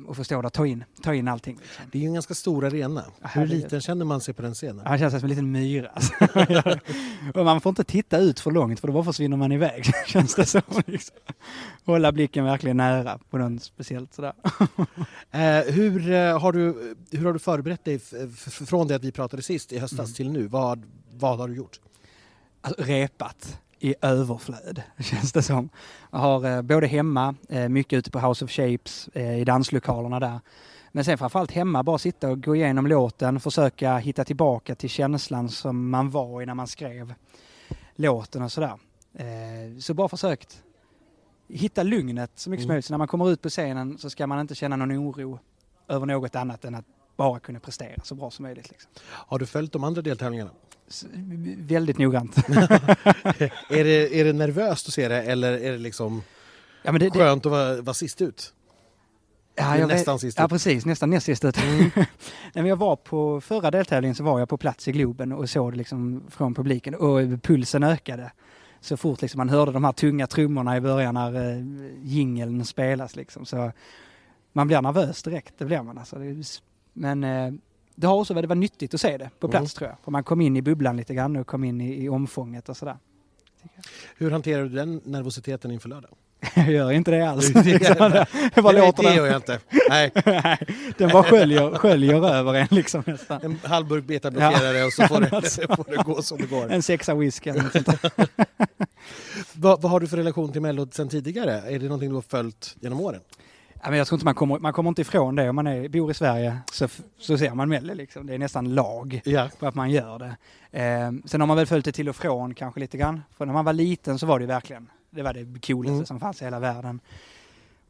och förstå det, ta in, ta in allting. Liksom. Det är ju en ganska stor arena. Hur liten känner man sig på den scenen? Han känns som en liten myra. alltså. och man får inte titta ut för långt för då bara försvinner man iväg. känns det som. Liksom. Hålla blicken verkligen nära på någon speciellt sådär. Eh, hur, eh, har du, hur har du förberett dig från det att vi pratade sist i höstas Mm. till nu? Vad, vad har du gjort? Alltså, repat i överflöd känns det som. Jag har eh, både hemma, eh, mycket ute på House of Shapes, eh, i danslokalerna där. Men sen framförallt hemma, bara sitta och gå igenom låten, försöka hitta tillbaka till känslan som man var i när man skrev låten och sådär. Så bara försökt hitta lugnet så mycket som Mm. möjligt. Så när man kommer ut på scenen så ska man inte känna någon oro över något annat än att bara kunde prestera så bra som möjligt. Liksom. Har du följt de andra deltävlingarna? Väldigt noggrant. är, det, är det nervöst att se det eller är det liksom ja, men det, det, skönt att vara, vara sist ut? Ja, jag nästan vet, sist Ja, ut. precis. Nästan näst sist ut. Mm. Nej, men jag var på förra deltävlingen så var jag på plats i Globen och såg det liksom från publiken och pulsen ökade. Så fort liksom man hörde de här tunga trummorna i början när eh, jingeln spelas liksom. Så man blir nervös direkt, det blir man alltså. Det men eh, det har också det var nyttigt att se det på plats tror jag. För man kom in i bubblan lite grann och kom in i, i omfånget och sådär. Hur hanterar du den nervositeten inför lördag? Jag gör inte det alls. Liksom. Det bara låter det gör jag inte. Nej, den bara sköljer, sköljer över en liksom nästan. en halv burk betablockerare och så får det, får det gå som det går. En sexa whisky eller något sånt där. Vad, vad har du för relation till Mello sen tidigare? Är det någonting du har följt genom åren? Ja, men jag tror inte man kommer, man kommer inte ifrån det. Om man är, bor i Sverige så, så ser man Mello liksom. Det är nästan lag Ja. på att man gör det. Eh, sen har man väl följt det till och från kanske lite grann. För när man var liten så var det verkligen, det var det coolaste Mm. som fanns i hela världen.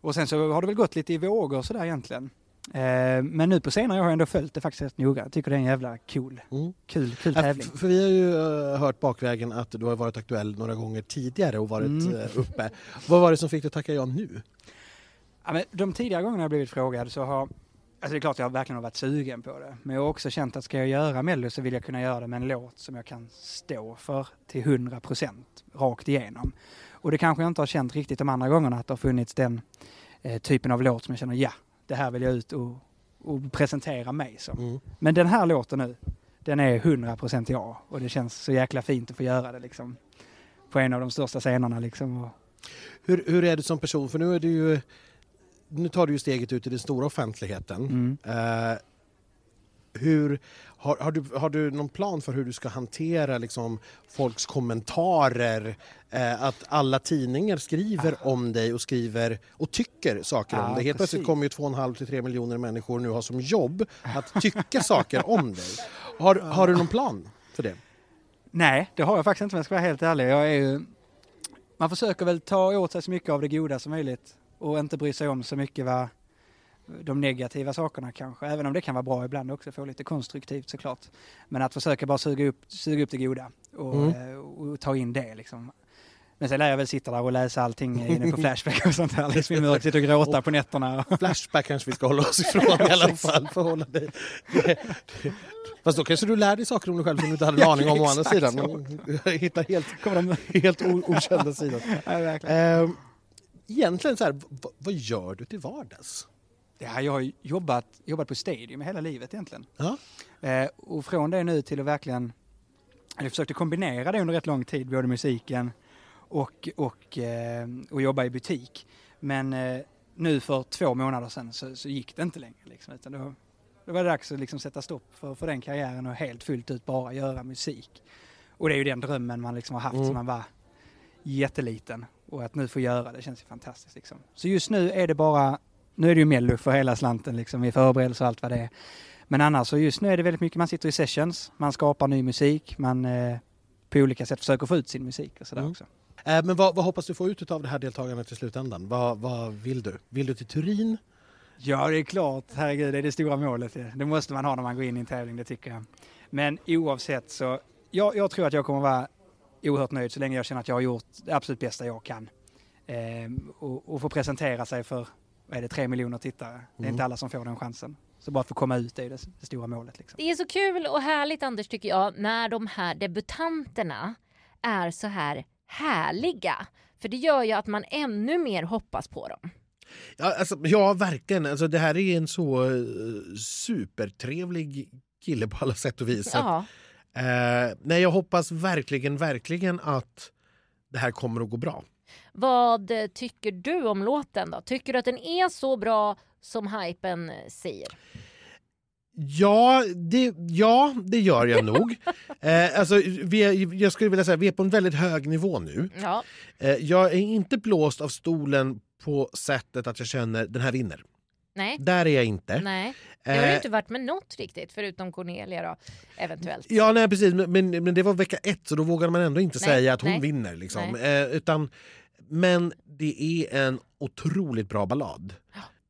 Och sen så har det väl gått lite i vågor sådär egentligen. Eh, men nu på senare år har jag ändå följt det faktiskt rätt noga. Jag tycker det är en jävla cool, Mm. kul, kul tävling. För vi har ju eh, hört bakvägen att du har varit aktuell några gånger tidigare och varit Mm. eh, uppe. Vad var det som fick dig att tacka ja nu? Ja, men de tidigare gångerna jag blivit frågad så har, alltså det är klart jag verkligen har varit sugen på det. Men jag har också känt att ska jag göra Mello så vill jag kunna göra det med en låt som jag kan stå för till 100 procent rakt igenom. Och det kanske jag inte har känt riktigt de andra gångerna att det har funnits den eh, typen av låt som jag känner ja, det här vill jag ut och, och presentera mig som. Mm. Men den här låten nu, den är 100 procent jag och det känns så jäkla fint att få göra det liksom. På en av de största scenerna liksom. Hur, hur är du som person? För nu är du ju... Nu tar du ju steget ut i den stora offentligheten. mm. Eh, hur, har, har, du, har du någon plan för hur du ska hantera liksom, folks kommentarer? Eh, att alla tidningar skriver om dig och skriver och tycker saker om Ja, dig. Helt plötsligt kommer ju 2,5 till 3 miljoner människor nu ha som jobb att tycka saker om dig. Har, har du någon plan för det? Nej, det har jag faktiskt inte om jag ska vara helt ärlig. Jag är ju, man försöker väl ta åt sig så mycket av det goda som möjligt och inte bry sig om så mycket vad de negativa sakerna kanske, även om det kan vara bra ibland också, få lite konstruktivt såklart. Men att försöka bara suga upp, suga upp det goda och, Mm. eh, och ta in det liksom. Men sen lär jag väl sitta där och läsa allting inne på Flashback och sånt här, liksom i mörkret, sitta och gråta på nätterna. Flashback kanske vi ska hålla oss ifrån i alla fall. För dig. Fast då kanske du lär dig saker om dig själv som du inte hade en aning om å andra sidan. Hitta helt, helt okända sidan. ja, verkligen. Egentligen så här, vad, gör du till vardags? Ja, jag har jobbat, jobbat på Stadium hela livet egentligen. Ja. Eh, och från det nu till att verkligen, jag försökte kombinera det under rätt lång tid, både musiken och, och, eh, och jobba i butik. Men eh, nu för två månader sedan så, så gick det inte längre. Liksom, utan då, då var det dags att liksom sätta stopp för, för den karriären och helt fullt ut bara göra musik. Och det är ju den drömmen man liksom har haft Mm. som man var jätteliten. Och att nu få göra det känns ju fantastiskt. Liksom. Så just nu är det bara, nu är det ju Mello för hela slanten liksom, i förberedelse och allt vad det är. Men annars så just nu är det väldigt mycket, man sitter i sessions, man skapar ny musik, man eh, på olika sätt försöker få ut sin musik och sådär Mm. också. Eh, men vad, vad hoppas du få ut av det här deltagandet i slutändan? Vad, vad vill du? Vill du till Turin? Ja, det är klart, herregud, det är det stora målet. Det, måste man ha när man går in i en tävling, det tycker jag. Men oavsett så, jag, jag tror att jag kommer vara oerhört nöjd så länge jag känner att jag har gjort det absolut bästa jag kan. Ehm, och, och få presentera sig för, vad är det, tre miljoner tittare. Det är Mm. inte alla som får den chansen. Så bara att få komma ut det är det, det stora målet. Liksom. Det är så kul och härligt Anders tycker jag när de här debutanterna är så här härliga. För det gör ju att man ännu mer hoppas på dem. Ja, alltså, ja verkligen. Alltså, det här är en så eh, supertrevlig kille på alla sätt och vis. Så att, Ja, eh, nej, jag hoppas verkligen, verkligen att det här kommer att gå bra. vad eh, tycker du om låten då? Tycker du att den är så bra som hypen eh, säger? Ja, det, ja, det gör jag nog. Eh, alltså, vi är, jag skulle vilja säga vi är på en väldigt hög nivå nu. Ja, Eh, jag är inte blåst av stolen på sättet att jag känner den här vinner. nej. Där är jag inte. Nej, det har du Eh, inte varit med något riktigt förutom Cornelia då, eventuellt. Ja, nej, precis. Men, men, det var vecka ett så då vågade man ändå inte Nej, säga att hon nej. vinner. Liksom. Eh, utan, men det är en otroligt bra ballad.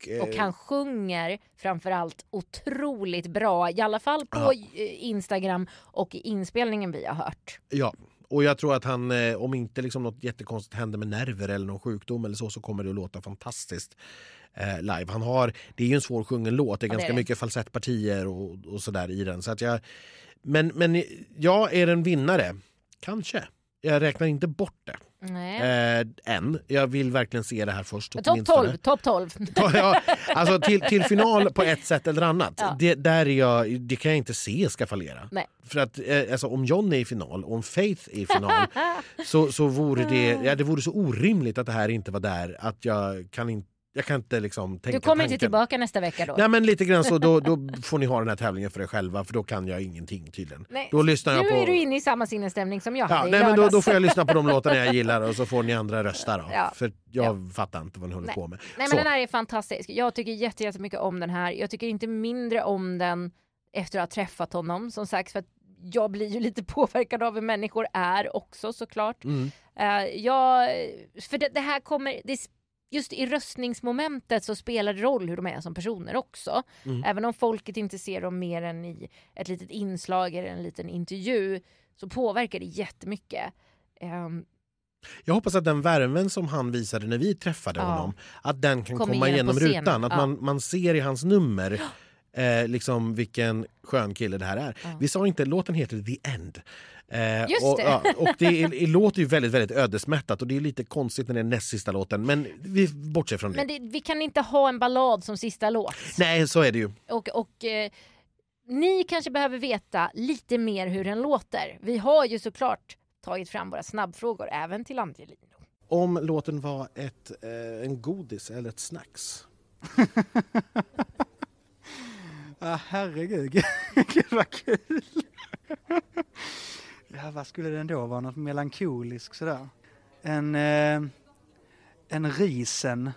eh, Och han sjunger framförallt otroligt bra, i alla fall på Ja. eh, Instagram och i inspelningen vi har hört. Ja, och jag tror att han, eh, om inte liksom något jättekonstigt händer med nerver eller någon sjukdom eller så, så kommer det att låta fantastiskt eh, live. Han har, det är ju en svårsjungen låt, det är Ja, det ganska är det. mycket falsettpartier och, och sådär i den. Så att jag, men, men jag är en vinnare, kanske. Jag räknar inte bort det Nej. eh, än. Jag vill verkligen se det här först. Topp åtminstone. 12, topp 12. Ja, alltså till, till final på ett sätt eller annat. Ja. Det, där är jag, det kan jag inte se ska fallera. Nej. För att eh, alltså, om John är i final och om Faith är i final så, så vore det, ja, det vore så orimligt att det här inte var där att jag kan inte, jag kan inte liksom tänka Du kommer inte tanken. tillbaka nästa vecka då? Nej men lite grann så, då, då får ni ha den här tävlingen för er själva för då kan jag ingenting tydligen. Nej, Då lyssnar jag nu på... är du inne i samma sinnesstämning som jag Ja, nej, men då, då får jag lyssna på de låtarna jag gillar och så får ni andra rösta då. Ja. För jag fattar inte vad ni håller Nej. på med. Nej Så. men den här är fantastisk. Jag tycker jätte- jättemycket om den här. Jag tycker inte mindre om den efter att ha träffat honom. Som sagt för att jag blir ju lite påverkad av hur människor är också såklart. Mm. Uh, jag, för det, det här kommer, det, just i röstningsmomentet så spelar det roll hur de är som personer också. Mm. Även om folket inte ser dem mer än i ett litet inslag eller en liten intervju så påverkar det jättemycket. Ehm, Jag hoppas att den värmen som han visade när vi träffade Ja. honom, att den kan Kommer komma igenom rutan. Att Ja. man, man ser i hans nummer eh, liksom vilken skön kille det här är. Ja. Vi sa inte, låten heter The End. Eh, Just och, det. ja, och det, är, det låter ju väldigt, väldigt ödesmättat och det är lite konstigt när det är näst sista låten. Men vi bortser från det. men det, vi kan inte ha en ballad som sista låt. Nej, så är det ju. Och, och eh, ni kanske behöver veta lite mer hur den låter. Vi har ju såklart tagit fram våra snabbfrågor även till Angelino. Om låten var ett, eh, en godis eller ett snacks. Ah, herregud, gud vad kul! Ja, vad skulle den då vara? Något melankolisk sådär? En, eh, en risen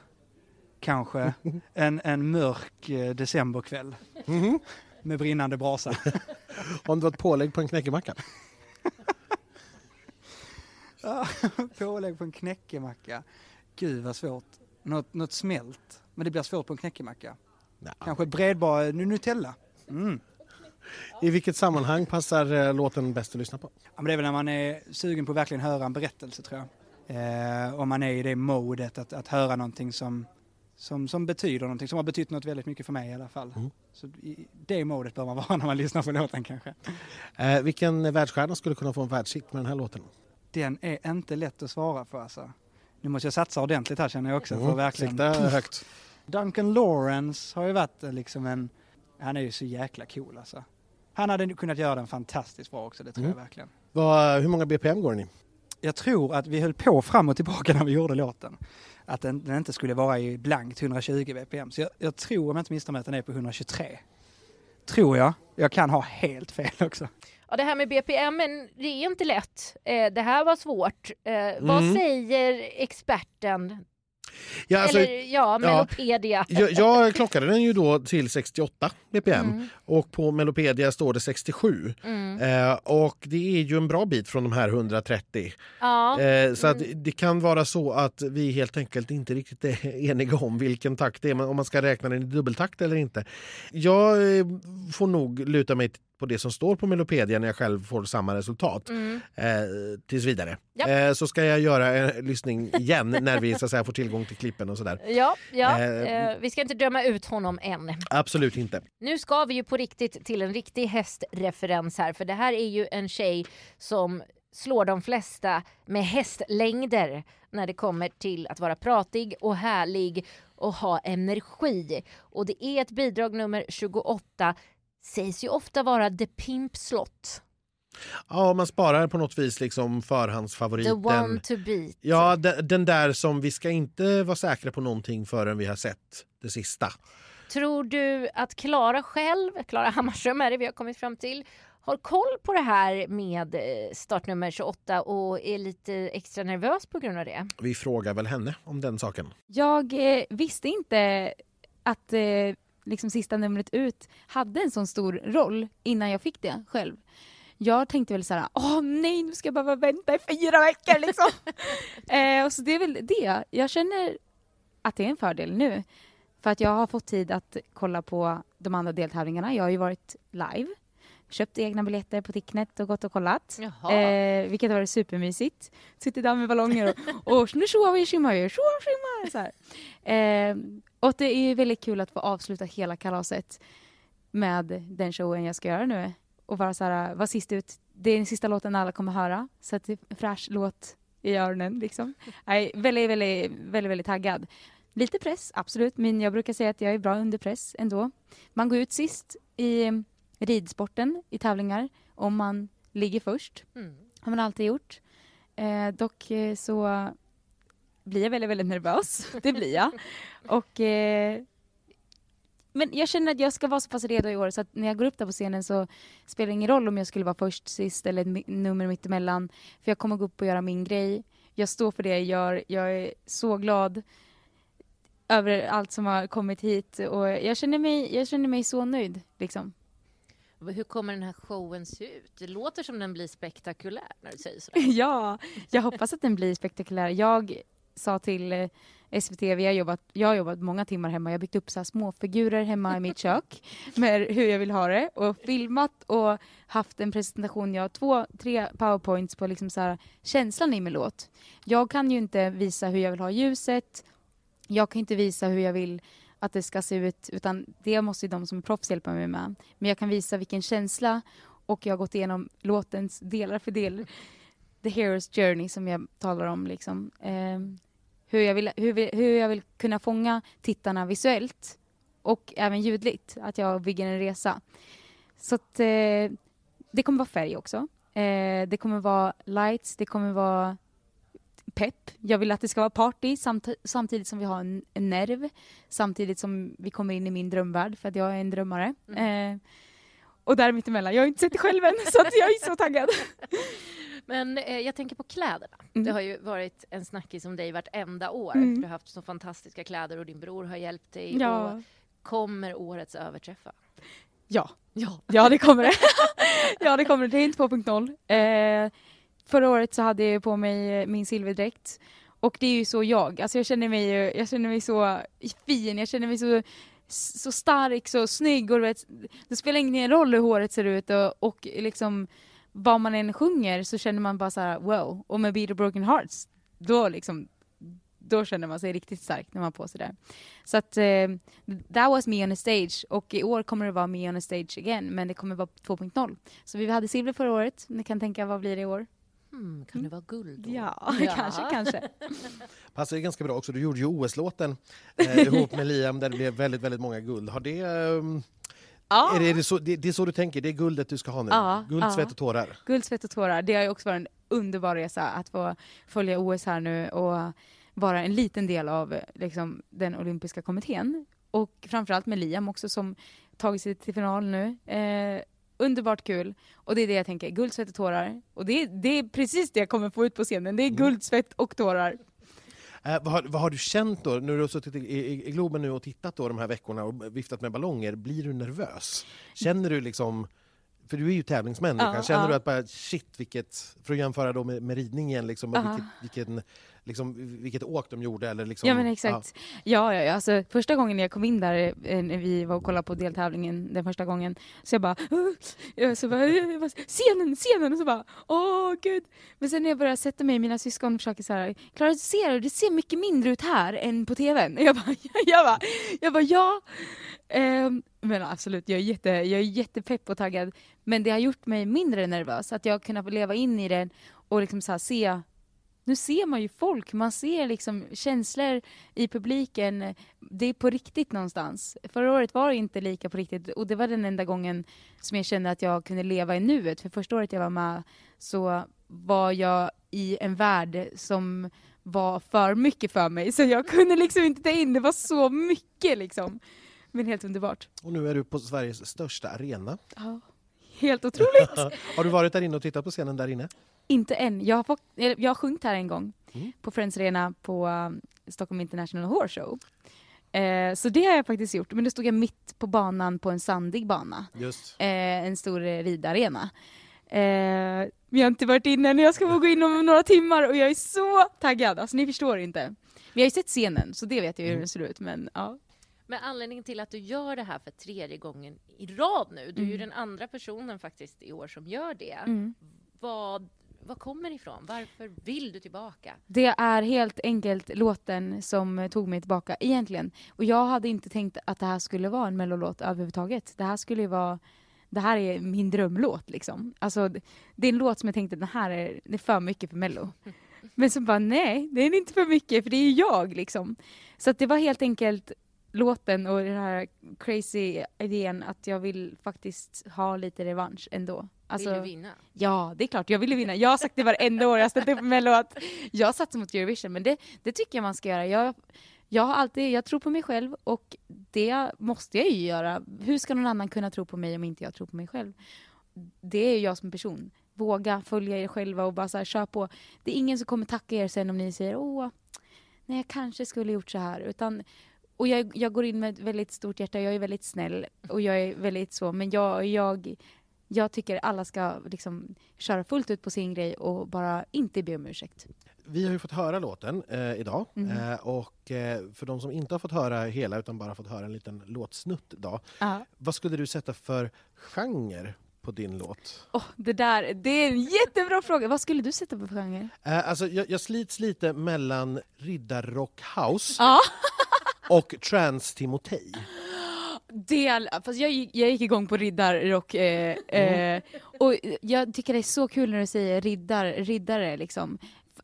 kanske? En, en mörk eh, decemberkväll Mhm. med brinnande brasa. Om det var ett pålägg på en knäckemacka. Ja, Pålägg på en knäckemacka. Gud vad svårt. Något, något smält. Men det blir svårt på en knäckemacka. Nej. Kanske bredbar Nutella. Mm. I vilket sammanhang passar eh, låten bäst att lyssna på? Ja, men det är väl när man är sugen på att verkligen höra en berättelse tror jag. Eh, om man är i det modet att, att höra någonting som, som, som betyder någonting, som har betytt något väldigt mycket för mig i alla fall. Mm. Så i det modet bör man vara när man lyssnar på låten kanske. Eh, vilken världsstjärna skulle kunna få en världshit med den här låten? Den är inte lätt att svara på alltså. Nu måste jag satsa ordentligt här känner jag också för Mm, att verkligen... Sikta högt. Duncan Lawrence har ju varit eh, liksom en... Han är ju så jäkla cool alltså. Han hade kunnat göra den fantastiskt bra också, det tror Mm. jag verkligen. Vad, hur många BPM går den i? Jag tror att vi höll på fram och tillbaka när vi gjorde låten. Att den, den inte skulle vara i blankt 120 bpm. Så jag, jag tror, om jag inte misstar mig, att den är på 123. Tror jag. Jag kan ha helt fel också. Ja, det här med BPM, det är inte lätt. Eh, det här var svårt. Eh, Vad Mm. säger experten? Ja, alltså, Eller ja, Melopedia. jag, jag klockade den ju då till 68 BPM Mm. och på Melopedia står det 67. Mm. Eh, och det är ju en bra bit från de här 130. Ja. Eh, så att det kan vara så att vi helt enkelt inte riktigt är eniga om vilken takt det är, om man ska räkna den i dubbeltakt eller inte. Jag eh, får nog luta mig på det som står på Melopedia när jag själv får samma resultat. Mm. Eh, tills vidare. Japp. Eh, så ska jag göra en lyssning igen när vi så att säga, får tillgång till klippen och sådär. Ja, ja. Eh, Eh, vi ska inte döma ut honom än. Absolut inte. Nu ska vi ju på riktigt till en riktig hästreferens här för det här är ju en tjej som slår de flesta med hästlängder när det kommer till att vara pratig och härlig och ha energi. Och det är ett bidrag nummer 28 sägs ju ofta vara The Pimp Slot. Ja, man sparar på något vis liksom The förhandsfavoriten. one to beat. Ja, den, den där som vi ska inte vara säkra på någonting förrän vi har sett det sista. Tror du att Klara själv, Klara Hammarström är det vi har kommit fram till, har koll på det här med eh, startnummer 28 och är lite extra nervös på grund av det? Vi frågar väl henne om den saken. Jag eh, visste inte att eh, liksom sista numret ut hade en sån stor roll innan jag fick det själv. Jag tänkte väl så här, åh nej nu ska jag behöva vänta i fyra veckor liksom. eh, och så det är väl det. Jag känner att det är en fördel nu. För att jag har fått tid att kolla på de andra deltävlingarna. Jag har ju varit live, köpt egna biljetter på Ticknet och gått och kollat. Eh, vilket har varit supermysigt. Suttit där med ballonger och, och nu tjoar vi tjimmar vi, tjoar tjimmar. Så. Eh, och det är väldigt kul att få avsluta hela kalaset med den showen jag ska göra nu. Och vara så här, vara sist ut. Det är den sista låten alla kommer höra. Så att det är en fräsch låt i öronen liksom. Jag är väldigt, väldigt, väldigt, väldigt taggad. Lite press, absolut, men jag brukar säga att jag är bra under press ändå. Man går ut sist i ridsporten i tävlingar om man ligger först. Mm. har man alltid gjort. Eh, dock eh, så blir jag väldigt, väldigt nervös. Det blir jag. Och, eh, men jag känner att jag ska vara så pass redo i år så att när jag går upp där på scenen så spelar det ingen roll om jag skulle vara först, sist eller ett nummer mittemellan. För jag kommer gå upp och göra min grej. Jag står för det jag gör. Jag är så glad över allt som har kommit hit och jag känner mig, jag känner mig så nöjd. Liksom. Hur kommer den här showen se ut? Det låter som den blir spektakulär när du säger sådär. Ja, jag hoppas att den blir spektakulär. Jag sa till eh, SVT, vi har jobbat, jag har jobbat många timmar hemma, jag har byggt upp så små figurer hemma i mitt kök med hur jag vill ha det och filmat och haft en presentation, jag har två, tre powerpoints på liksom så här, känslan i min låt. Jag kan ju inte visa hur jag vill ha ljuset, jag kan inte visa hur jag vill att det ska se ut, utan det måste ju de som är proffs hjälpa mig med. Men jag kan visa vilken känsla och jag har gått igenom låtens delar för del. The Hero's Journey som jag talar om. Liksom. Eh, hur, jag vill, hur, hur jag vill kunna fånga tittarna visuellt och även ljudligt. Att jag bygger en resa. Så att, eh, det kommer vara färg också. Eh, det kommer vara lights, det kommer vara pepp. Jag vill att det ska vara party samt, samtidigt som vi har en, en nerv. Samtidigt som vi kommer in i min drömvärld för att jag är en drömmare. Eh, och där mittemellan, jag har inte sett det själv än så jag är så taggad. Men eh, jag tänker på kläderna. Mm. Det har ju varit en snackis om dig vartenda år. Mm. Du har haft så fantastiska kläder och din bror har hjälpt dig. Och Ja. kommer årets överträffa? ja. Ja. Ja, det kommer det. ja, det kommer det. Det är inte 2.0. Eh, förra året så hade jag på mig eh, min silverdräkt. Och det är ju så jag. Alltså jag känner mig, jag känner mig så fin, jag känner mig så, så stark, så snygg. Och vet, det spelar ingen roll hur håret ser ut och, och liksom vad man än sjunger så känner man bara så här wow. Och med Beat of Broken Hearts, då liksom då känner man sig riktigt stark när man har på sig det. Så att eh, that was me on a stage och i år kommer det vara me on a stage again men det kommer vara 2.0. Så vi hade silver förra året, ni kan tänka vad blir det i år? Hmm, kan det vara guld då? Ja, kanske, kanske. Passar ju ganska bra också. Du gjorde ju OS-låten eh, ihop med Liam där det blev väldigt, väldigt många guld. Har det, ehm, Ja. är det, är det, så, det, det är så du tänker? Det är guldet du ska ha nu? Ja, Guld, ja. svett och tårar? Guld, svett och tårar. Det har ju också varit en underbar resa att få följa OS här nu och vara en liten del av liksom, den olympiska kommittén. Och framförallt med Liam också som tagit sig till final nu. Eh, underbart kul. Och det är det jag tänker, guld, svett och tårar. Och det, är- det är precis det jag kommer få ut på scenen. Det är guld, svett och tårar. Eh, vad, har, vad har du känt då? Nu har du suttit i, i, i Globen nu och tittat då de här veckorna och viftat med ballonger. Blir du nervös? Känner du liksom... För du är ju tävlingsmänniska. Ja, Känner ja. du att bara shit, vilket... För att jämföra då med, med ridning igen, liksom, vilket, vilken, liksom, vilket åk de gjorde. Eller liksom, Ja men exakt. Ja, ja, ja. Alltså, första gången jag kom in där eh, när vi var och kollade på deltävlingen den första gången så jag bara, jag så bara, scenen, scenen och så bara åh gud. Men sen när jag började sätta mig, mina syskon försöker så här, Klara ser du, det ser mycket mindre ut här än på tvn. Jag bara, jag bara, jag bara ja. Ehm, men absolut, jag är, jätte, jag är jättepepp och taggad. Men det har gjort mig mindre nervös, att jag har kunnat leva in i den och liksom så se nu ser man ju folk, man ser liksom känslor i publiken. Det är på riktigt någonstans. Förra året var det inte lika på riktigt och det var den enda gången som jag kände att jag kunde leva i nuet. För första året jag var med så var jag i en värld som var för mycket för mig. Så jag kunde liksom inte ta in, det var så mycket liksom. Men helt underbart. Och nu är du på Sveriges största arena. Ja. Helt otroligt! har du varit där inne och tittat på scenen där inne? Inte än. Jag har, fått, jag har sjungit här en gång Mm. på Friends Arena på um, Stockholm International Horse Show. Eh, så det har jag faktiskt gjort. Men då stod jag mitt på banan på en sandig bana. Just. Eh, en stor eh, ridarena. Eh, men jag har inte varit inne än. Jag ska få gå in om några timmar och jag är så taggad. Alltså ni förstår inte. Men jag har ju sett scenen så det vet jag hur Mm. den ser ut. Men ja. Men anledningen till att du gör det här för tredje gången i rad nu, du är ju Mm. den andra personen faktiskt i år som gör det. Mm. Vad, vad kommer ifrån? Varför vill du tillbaka? Det är helt enkelt låten som tog mig tillbaka egentligen. Och jag hade inte tänkt att det här skulle vara en mellolåt överhuvudtaget. Det här skulle ju vara det här är min drömlåt liksom. Alltså, det- det är en låt som jag tänkte, den här är, det är för mycket för mello. Men så bara, nej, det är inte för mycket för det är ju jag liksom. Så att det var helt enkelt låten och den här crazy idén att jag vill faktiskt ha lite revansch ändå. Alltså, vill du vinna? Ja, det är klart. Jag ville vinna. Jag har sagt det varenda år jag ställt upp med låt. Jag satsar mot Eurovision, men det, det tycker jag man ska göra. Jag, jag, har alltid, jag tror på mig själv och det måste jag ju göra. Hur ska någon annan kunna tro på mig om inte jag tror på mig själv? Det är jag som person. Våga följa er själva och bara så här, kör på. Det är ingen som kommer tacka er sen om ni säger åh, nej jag kanske skulle gjort så här. Utan, och jag, jag går in med ett väldigt stort hjärta, jag är väldigt snäll och jag är väldigt så, men jag, jag jag tycker alla ska liksom köra fullt ut på sin grej och bara inte be om ursäkt. Vi har ju fått höra låten eh, idag Mm. eh, och eh, för de som inte har fått höra hela utan bara fått höra en liten låtsnutt idag. Ja. Vad skulle du sätta för genre på din låt? Oh, det där, det är en jättebra fråga. Vad skulle du sätta på för genre? Eh, alltså, jag, jag slits lite mellan riddarrock house Ja. och trans Det, fast jag, gick- jag gick igång på riddarrock eh, eh, och jag tycker det är så kul när du säger riddar, riddare liksom.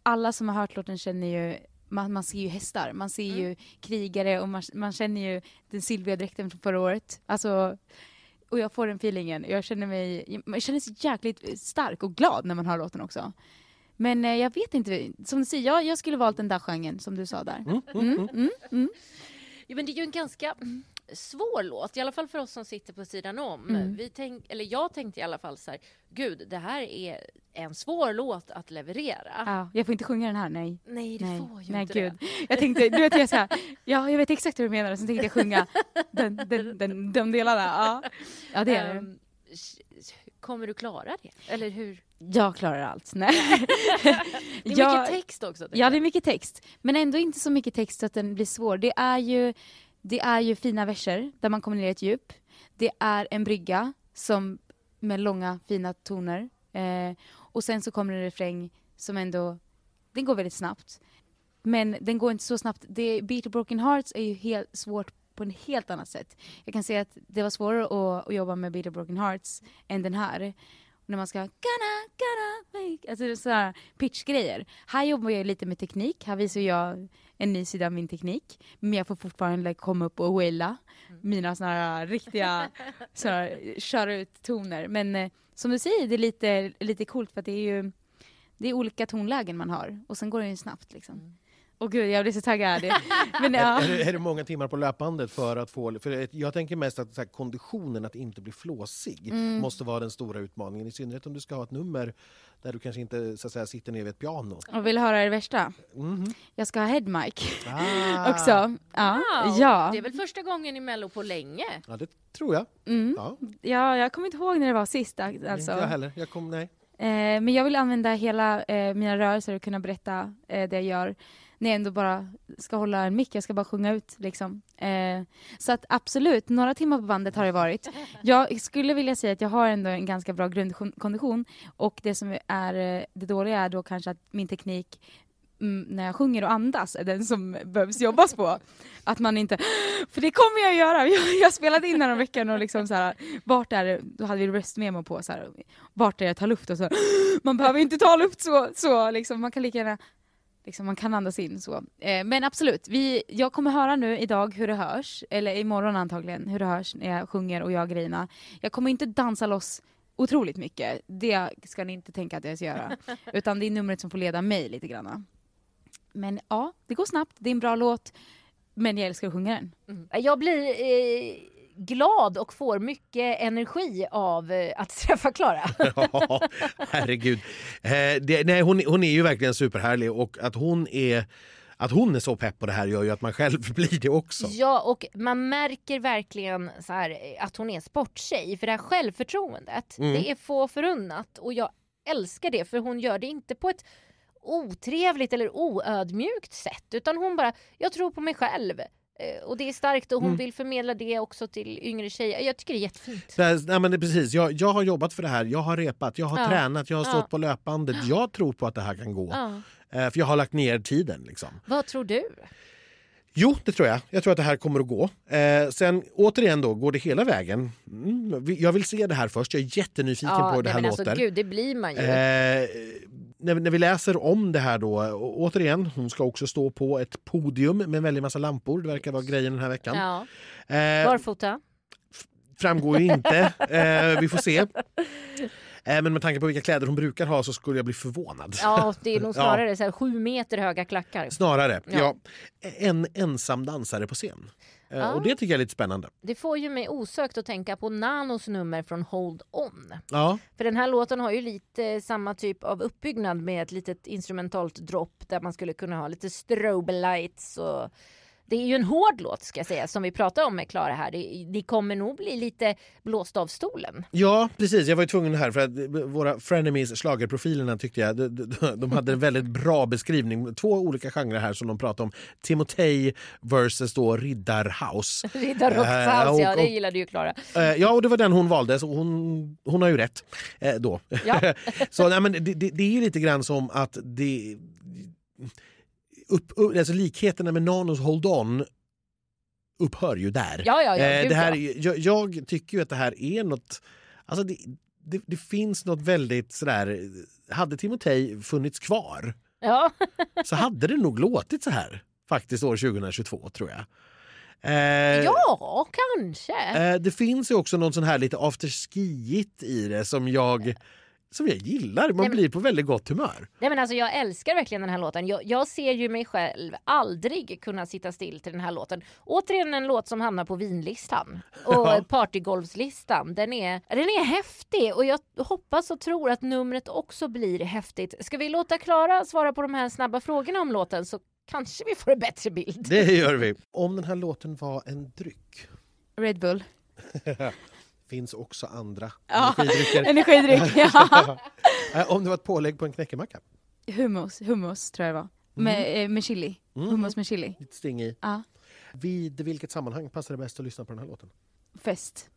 Alla som har hört låten känner ju man, man ser ju hästar, man ser ju krigare och man, man känner ju den silvriga dräkten från förra året. Alltså, och jag får den feelingen. Jag känner mig jag känner sig jäkligt stark och glad när man hör låten också. Men eh, jag vet inte, som du säger, jag, jag skulle valt den där genren som du sa där. Mm, mm, Mm, mm. mm, mm. Ja, men det är ju en ganska mm, svår låt, i alla fall för oss som sitter på sidan om. Mm. Vi tänk, eller jag tänkte i alla fall så här, gud, det här är en svår låt att leverera. Ja, jag får inte sjunga den här, nej. Nej, du Nej, får ju nej inte gud. det. Jag tänkte, du vet jag så här, ja jag vet exakt hur du menar, så tänkte jag sjunga den, den, den, de delarna. Ja, ja det är. Ehm, kommer du klara det? Eller hur? Jag klarar allt. Nej. Det är Jag- mycket text också. Ja, det är mycket text. Men ändå inte så mycket text så att den blir svår. Det är ju, det är ju fina verser där man kommer ner i ett djup. Det är en brygga som, med långa fina toner. Eh, och sen så kommer en refräng som ändå, den går väldigt snabbt. Men den går inte så snabbt. Det, Beat of Broken Hearts är ju helt svårt på ett helt annat sätt. Jag kan säga att det var svårare att, att jobba med Beat of Broken Hearts än den här. När man ska gonna, gonna make, alltså sådär pitchgrejer. Här jobbar jag lite med teknik, här visar jag en ny sida av min teknik. Men jag får fortfarande komma upp och waila mina sådana här riktiga, sådana här, köra ut toner. Men eh, som du säger, det är lite, lite coolt för att det är ju det är olika tonlägen man har och sen går det ju snabbt liksom. Mm. Åh gud, jag blir så taggad. Men ja. Är, det, är det många timmar på löpbandet för att få... För jag tänker mest att så här, konditionen att inte bli flåsig Mm. måste vara den stora utmaningen. I synnerhet om du ska ha ett nummer där du kanske inte så att säga, sitter ner vid ett piano. Och vill höra det värsta? Mhm. Jag ska ha headmic Ah. också. Ja. Wow, ja. Det är väl första gången i Mello på länge? Ja, det tror jag. Mm. Ja, ja, jag kommer inte ihåg när det var sist. Alltså. Inte jag heller. Jag kom, nej. Eh, men jag vill använda hela eh, mina rörelser och kunna berätta eh, det jag gör. När jag ändå bara ska hålla en mick, jag ska bara sjunga ut liksom. Eh, så att absolut, några timmar på bandet har det varit. Jag skulle vilja säga att jag har ändå en ganska bra grundkondition och det som är eh, det dåliga är då kanske att min teknik mm, när jag sjunger och andas är den som behövs jobbas på. Att man inte, för det kommer jag göra. Jag, jag spelade in här veckan och liksom så här, vart är det, då hade vi röstmemo på så här, vart är det jag tar luft och så. Man behöver inte ta luft så, så liksom, man kan lika gärna Liksom man kan andas in så. Eh, men absolut, vi, jag kommer höra nu idag hur det hörs, eller imorgon antagligen, hur det hörs när jag sjunger och jag grejerna. Jag kommer inte dansa loss otroligt mycket, det ska ni inte tänka att jag ska göra. Utan det är numret som får leda mig lite grann. Men ja, det går snabbt, det är en bra låt, men jag älskar att sjunga den. Mm. Jag blir eh, glad och får mycket energi av eh, att träffa Klara. Ja, herregud. Eh, det, nej, hon, hon är ju verkligen superhärlig och att hon är att hon är så pepp på det här gör ju att man själv blir det också. Ja, och man märker verkligen så här, eh, att hon är sporttjej. För det här självförtroendet, Mm. det är få förunnat. Och jag älskar det, för hon gör det inte på ett otrevligt eller oödmjukt sätt. Utan hon bara, jag tror på mig själv. Eh, och det är starkt och hon Mm. vill förmedla det också till yngre tjejer. Jag tycker det är jättefint. Det här- Nej, men det precis. Jag, jag har jobbat för det här, jag har repat, jag har Ja. tränat, jag har stått Ja. på löpbandet. Jag tror på att det här kan gå. Ja. Eh, för jag har lagt ner tiden. Liksom. Vad tror du? Jo, det tror jag. Jag tror att det här kommer att gå. Eh, sen återigen då, går det hela vägen? Mm, jag vill se det här först. Jag är jättenyfiken på hur det här men låter. alltså, gud, det blir man ju. Eh, när, när vi läser om det här då, återigen, hon ska också stå på ett podium med en väldig massa lampor. Det verkar vara grejen den här veckan. ja. Eh, Barfota? framgår ju inte. Eh, vi får se. Eh, men med tanke på vilka kläder hon brukar ha så skulle jag bli förvånad. Ja, det är nog Ja. snarare så här, sju meter höga klackar. Snarare. Ja. Ja. En ensam dansare på scen. Eh, Ja. Och det tycker jag är lite spännande. Det får ju mig osökt att tänka på Nanos nummer från Hold On. Ja, För den här låten har ju lite samma typ av uppbyggnad med ett litet instrumentalt dropp där man skulle kunna ha lite strobe lights och det är ju en hård låt ska jag säga som vi pratar om med Klara här. Det, det kommer nog bli lite blåst av stolen. ja, precis. Jag var ju tvungen här för att våra frenemies schlagerprofilerna tyckte jag, de, de, de hade en väldigt bra beskrivning. Två olika genrer här som de pratade om. Timotej versus då Riddarhouse. Riddarrockshouse, Eh, och- ja det gillade ju Klara. Eh, ja, och det var den hon valde, så hon, hon har ju rätt eh, då. Ja. så nej, men det, det, det är ju lite grann som att det... Upp, alltså likheterna med Nanos Hold On upphör ju där. Ja, ja, ja, Eh, det här, ja. jag, jag tycker ju att det här är något... Alltså det, det, det finns något väldigt sådär... Hade Timotej funnits kvar Ja. så hade det nog låtit så här faktiskt år 2022, tror jag. Eh, ja, kanske. Eh, det finns ju också någon sån här lite afterskiigt i det som jag, som jag gillar. Man Nej, men- blir på väldigt gott humör. Nej, men alltså, jag älskar verkligen den här låten. Jag, jag ser ju mig själv aldrig kunna sitta still till den här låten. Återigen en låt som hamnar på vinlistan och Ja. partygolvslistan. Den är, den är häftig och jag hoppas och tror att numret också blir häftigt. Ska vi låta Klara svara på de här snabba frågorna om låten så kanske vi får en bättre bild. Det gör vi. Om den här låten var en dryck Red Bull. finns också andra Ja. energidrycker. Energidryck, ja. Eh, Om det var ett pålägg på en knäckemacka. Hummus, hummus tror jag det var. Med, eh, med chili. Mm. Hummus med chili. Lite sting i. Ja. Vid vilket sammanhang passar det bäst att lyssna på den här låten? Fest.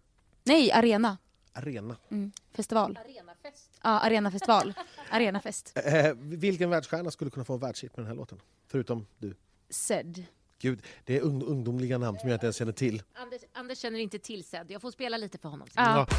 Nej, arena. Arena. Mm. Festival. Arenafest. Ja, arenafestival. Arenafest. Eh, vilken världsstjärna skulle kunna få en världshit med den här låten? Förutom du. Zed. Gud, det är ung ungdomliga namn som jag inte ens känner till. Anders, Anders känner inte till Zed. Jag får spela lite för honom. Ja. Ja.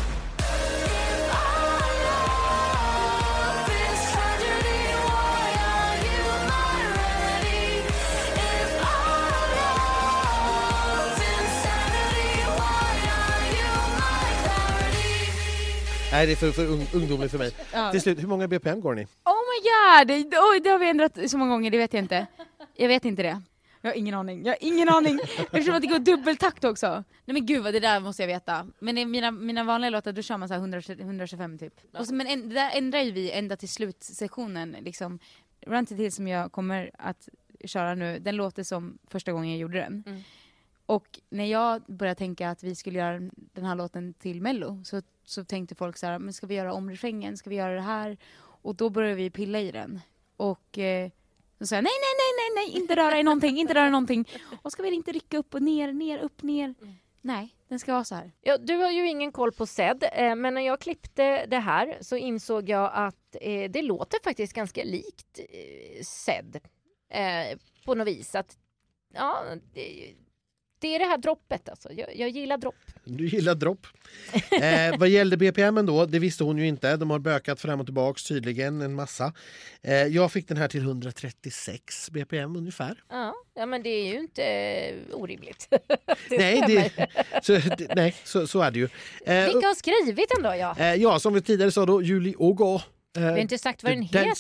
Nej, det är för, för ung, ungdomligt för mig. Ja. Till slut, hur många BPM går ni? Oh my god! Det, oj, det har vi ändrat så många gånger, det vet jag inte. Jag vet inte det. Jag har ingen aning. Jag har ingen aning. Eftersom att det går dubbeltakt också. Nej men gud vad det där måste jag veta. Men i mina, mina vanliga låtar då kör man så här 100, 125 typ. Och så, men en, det där ändrar ju vi ända till slutsektionen. Liksom. Run to till som jag kommer att köra nu, den låter som första gången jag gjorde den. Mm. Och när jag började tänka att vi skulle göra den här låten till mello så, så tänkte folk så här, men ska vi göra om refrängen, ska vi göra det här? Och då började vi pilla i den. Och eh, så sa jag nej, nej, nej, nej, inte röra i någonting, inte röra i någonting. Och ska vi inte rycka upp och ner, ner, upp, ner? Nej, den ska vara så här. Ja, du har ju ingen koll på Zed, eh, men när jag klippte det här så insåg jag att eh, det låter faktiskt ganska likt eh, eh, på något vis. Att, ja, det, det är det här droppet alltså. Jag, jag gillar dropp. Du gillar dropp. Eh, vad gällde BPM då, det visste hon ju inte. De har bökat fram och tillbaks tydligen en massa. Eh, jag fick den här till 136 BPM ungefär. Ja, ja men det är ju inte eh, orimligt. det nej, det, så, det, nej så, så är det ju. Eh, Vilka har skrivit den då? Ja? eh, ja, som vi tidigare sa då, Julie Ågå. Eh, Vi har inte sagt vad den heter.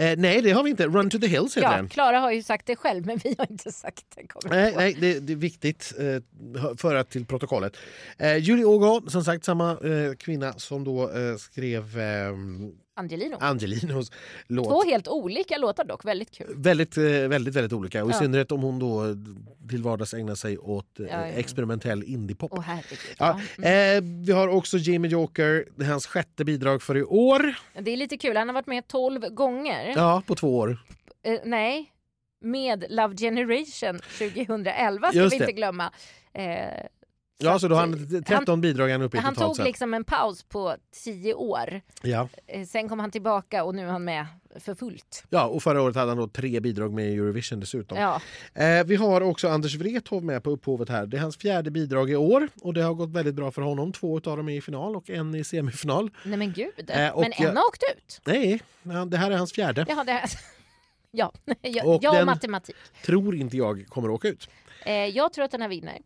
Eh, nej, det har vi inte. Run to the hills heter Ja, den. Klara har ju sagt det själv, men vi har inte sagt det. Nej, på. nej det, det är viktigt eh, föra till protokollet. Eh, Julie Ågå, som sagt samma eh, kvinna som då eh, skrev Angelino. Angelinos låt. Två helt olika låtar dock, väldigt kul. Väldigt, eh, väldigt, väldigt olika. Och i Ja. synnerhet om hon då till vardags ägnar sig åt eh, Ja, ja. experimentell indiepop. Herregud. Ja. Mm. eh, vi har också Jimmy Joker, det är hans sjätte bidrag för i år. Det är lite kul, han har varit med 12 gånger. Ja, på två år. Eh, nej, med Love Generation 2011 ska vi inte glömma. Eh, Ja, så då att, han 13 bidrag han uppe i han tog sett. liksom en paus på 10 år. Ja. Eh, sen kom han tillbaka och nu är han med för fullt. ja, och förra året hade han då tre bidrag med i Eurovision dessutom. Ja. Eh, vi har också Anders Wrethov med på upphovet här. Det är hans fjärde bidrag i år och det har gått väldigt bra för honom. Två av dem är i final och en i semifinal. Nej men gud. Eh, men en har åkt ut. Nej, ja, det här är hans fjärde. Jaha, det Ja, jag, Och jag och matematik. Tror inte jag kommer åka ut. Eh, jag tror att den här vinner.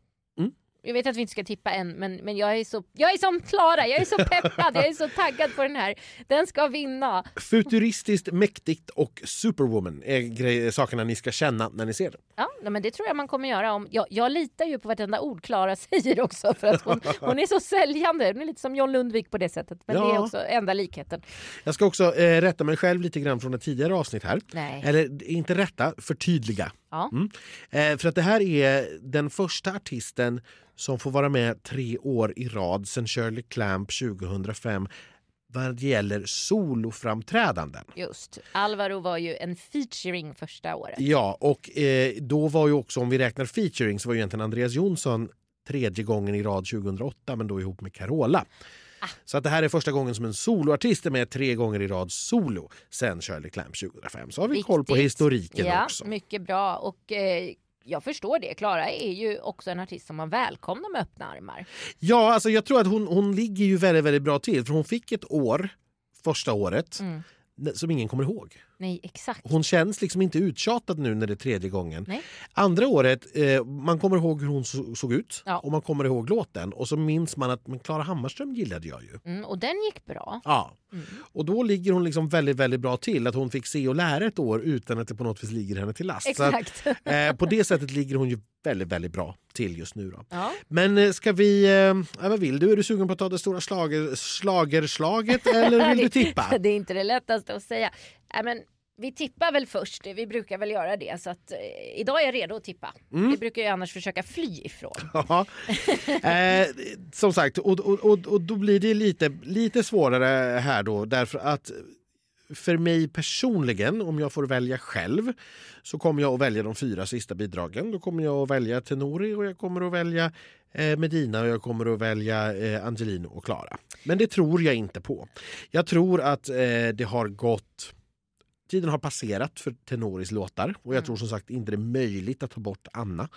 Jag vet att vi inte ska tippa än, men, men jag, är så, jag är som Klara, jag är så peppad, jag är så taggad på den här. Den ska vinna. Futuristiskt, mäktigt och superwoman är grej- sakerna ni ska känna när ni ser den. Ja, men det tror jag man kommer göra. Om, jag, jag litar ju på vartenda ord Klara säger också, för att hon, hon är så säljande. Hon är lite som John Lundvik på det sättet, men det är Ja. också enda likheten. Jag ska också eh, rätta mig själv lite grann från ett tidigare avsnitt här. Nej. Eller inte rätta, förtydliga. Ja. Mm. Eh, för att det här är den första artisten som får vara med tre år i rad sedan Shirley Clamp 2005 vad gäller soloframträdanden. Just. Alvaro var ju en featuring första året. Ja, och eh, då var ju också, om vi räknar featuring, så var ju egentligen Andreas Jonsson tredje gången i rad 2008, men då ihop med Carola. Så att det här är första gången som en soloartist är med tre gånger i rad solo sen Shirley Clamp 2005. Så har vi koll på Viktigt. historiken ja, också. mycket bra. Och eh, jag förstår det. Klara är ju också en artist som man välkomnar med öppna armar. Ja, alltså jag tror att hon, hon ligger ju väldigt, väldigt bra till. För hon fick ett år, första året, Mm. som ingen kommer ihåg. Nej, exakt. Hon känns liksom inte uttjatad nu när det är tredje gången. Nej. Andra året, eh, man kommer ihåg hur hon så, såg ut Ja. och man kommer ihåg låten. Och så minns man att men Klara Hammarström gillade jag ju. Mm, och den gick bra. Ja. Mm. Och då ligger hon liksom väldigt, väldigt bra till. Att hon fick se och lära ett år utan att det på något vis ligger henne till last. Så att, Exakt. eh, på det sättet ligger hon ju väldigt, väldigt bra till just nu. Då. ja. Men eh, ska vi... Eh, vad vill du? Är du sugen på att ta det stora slager, slagerslaget eller vill du tippa? Det är inte det lättaste att säga. Nej, men vi tippar väl först, vi brukar väl göra det. Så att, eh, idag är jag redo att tippa. Mm. Vi brukar ju annars försöka fly ifrån. Ja. Eh, som sagt, och, och, och, och då blir det lite, lite svårare här då därför att för mig personligen, om jag får välja själv, så kommer jag att välja de fyra sista bidragen. Då kommer jag att välja Tenori och jag kommer att välja eh, Medina och jag kommer att välja eh, Angelino och Klara. Men det tror jag inte på. Jag tror att eh, det har gått Tiden har passerat för Tenoris låtar och jag tror som sagt inte det är möjligt att ta bort Anna.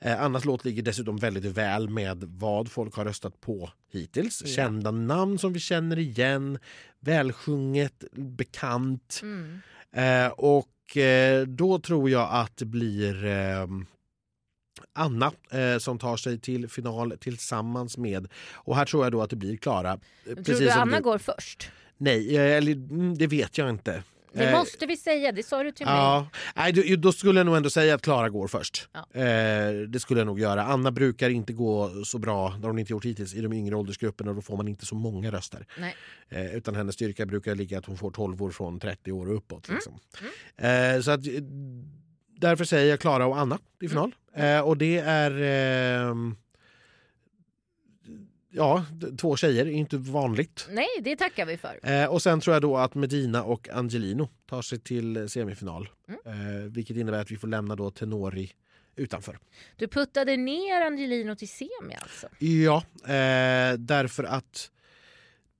Eh, Annas låt ligger dessutom väldigt väl med vad folk har röstat på hittills. Ja. Kända namn som vi känner igen, välsjunget, bekant. Mm. Eh, och eh, då tror jag att det blir eh, Anna eh, som tar sig till final tillsammans med, och här tror jag då att det blir Klara. eh, Tror du Anna du. går först? Nej, eh, eller, mm, det vet jag inte. Det Eh, måste vi säga, det sa du till mig. Ja, nej, då- skulle jag nog ändå säga att Klara går först. Ja. Eh, det skulle jag nog göra. Anna brukar inte gå så bra, det har hon inte gjort hittills, i de yngre åldersgrupperna. Då får man inte så många röster. Eh, utan hennes styrka brukar ligga att hon får 12 år från 30 år och uppåt. Mm. Liksom. Eh, så att, eh, därför säger jag Klara och Anna i final. Mm. Eh, och det är... ja, två tjejer är inte vanligt. Nej, det tackar vi för. Eh, och sen tror jag då att Medina och Angelino tar sig till semifinal. Mm. Eh, vilket innebär att vi får lämna då Tenori utanför. Du puttade ner Angelino till semi alltså? Ja, eh, därför att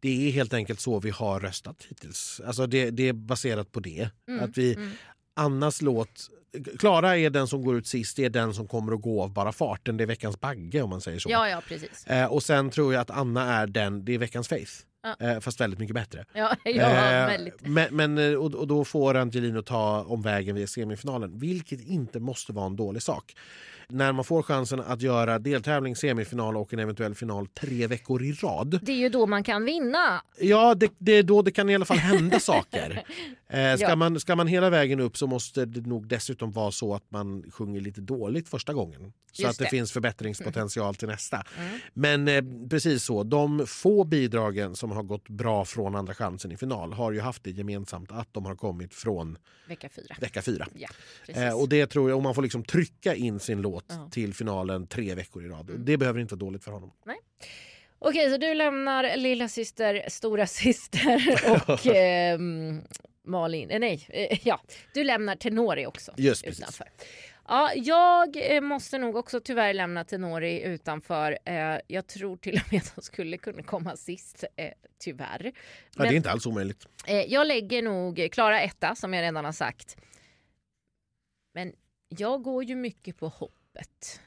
det är helt enkelt så vi har röstat hittills. Alltså det, det är baserat på det. Mm, Att vi, mm. Annas låt... Klara är den som går ut sist, det är den som kommer att gå av bara farten. Det är veckans bagge om man säger så. Ja, ja precis. Eh, och sen tror jag att Anna är den, det är veckans Faith. Ja. Eh, fast väldigt mycket bättre. Ja, ja Eh, väldigt. Men, men, eh, och, då får Angelino ta omvägen via semifinalen, vilket inte måste vara en dålig sak. När man får chansen att göra deltävling, semifinal och en eventuell final tre veckor i rad. Det är ju då man kan vinna. Ja, det, det är då det kan i alla fall hända saker. Eh, ska, Ja. man, ska man hela vägen upp så måste det nog dessutom vara så att man sjunger lite dåligt första gången. Så Just att det, det. finns förbättringspotential till nästa. Mm. Men eh, precis så, de få bidragen som har gått bra från Andra chansen i final har ju haft det gemensamt att de har kommit från Vecka fyra. vecka fyra. Ja. Eh, och det tror jag, och man får liksom trycka in sin låt Ja. till finalen tre veckor i rad. Mm. Det behöver inte vara dåligt för honom. Okej, så du lämnar lilla syster, stora syster och ehm, Malin, eh, nej, eh, ja, du lämnar Tenori också Just precis. Ja, jag eh, måste nog också tyvärr lämna Tenori utanför. Eh, jag tror till och med att de skulle kunna komma sist, eh, tyvärr. Ja, Men- det är inte alls omöjligt. Jag lägger nog Klara etta som jag redan har sagt. Men jag går ju mycket på hoppet.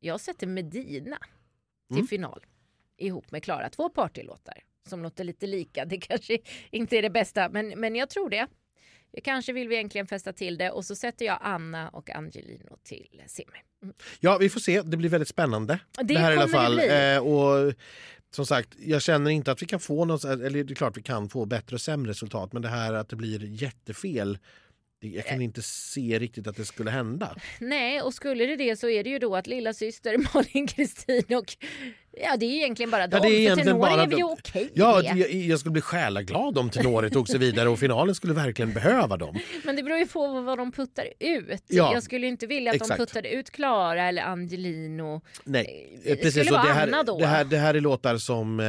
Jag sätter Medina till Mm. final ihop med Klara. Två partylåtar som låter lite lika. Det kanske inte är det bästa men, men jag tror det. Kanske vill vi egentligen fästa till det och så sätter jag Anna och Angelino till semi. Mm. Ja, vi får se. Det blir väldigt spännande. Det, här i alla fall. det. Eh, och som sagt, jag känner inte att vi kan få något, eller det är klart vi kan få bättre och sämre resultat, men det här att det blir jättefel, det- jag Eh. kan inte se riktigt att det skulle hända. Nej, och skulle det det så är det ju då att lilla syster Malin Kristin och ja, det är egentligen bara dem. det är egentligen bara är vi okej Ja, jag, jag skulle bli själaglad om Tenori tog sig vidare och finalen skulle verkligen behöva dem. Men det beror ju på vad de puttar ut. Ja, jag skulle inte vilja att exakt. de puttade ut Klara eller Angelino. Nej, Eh, eh, det precis. skulle Och det, vara Anna här, då. det, här, det här är låtar som eh,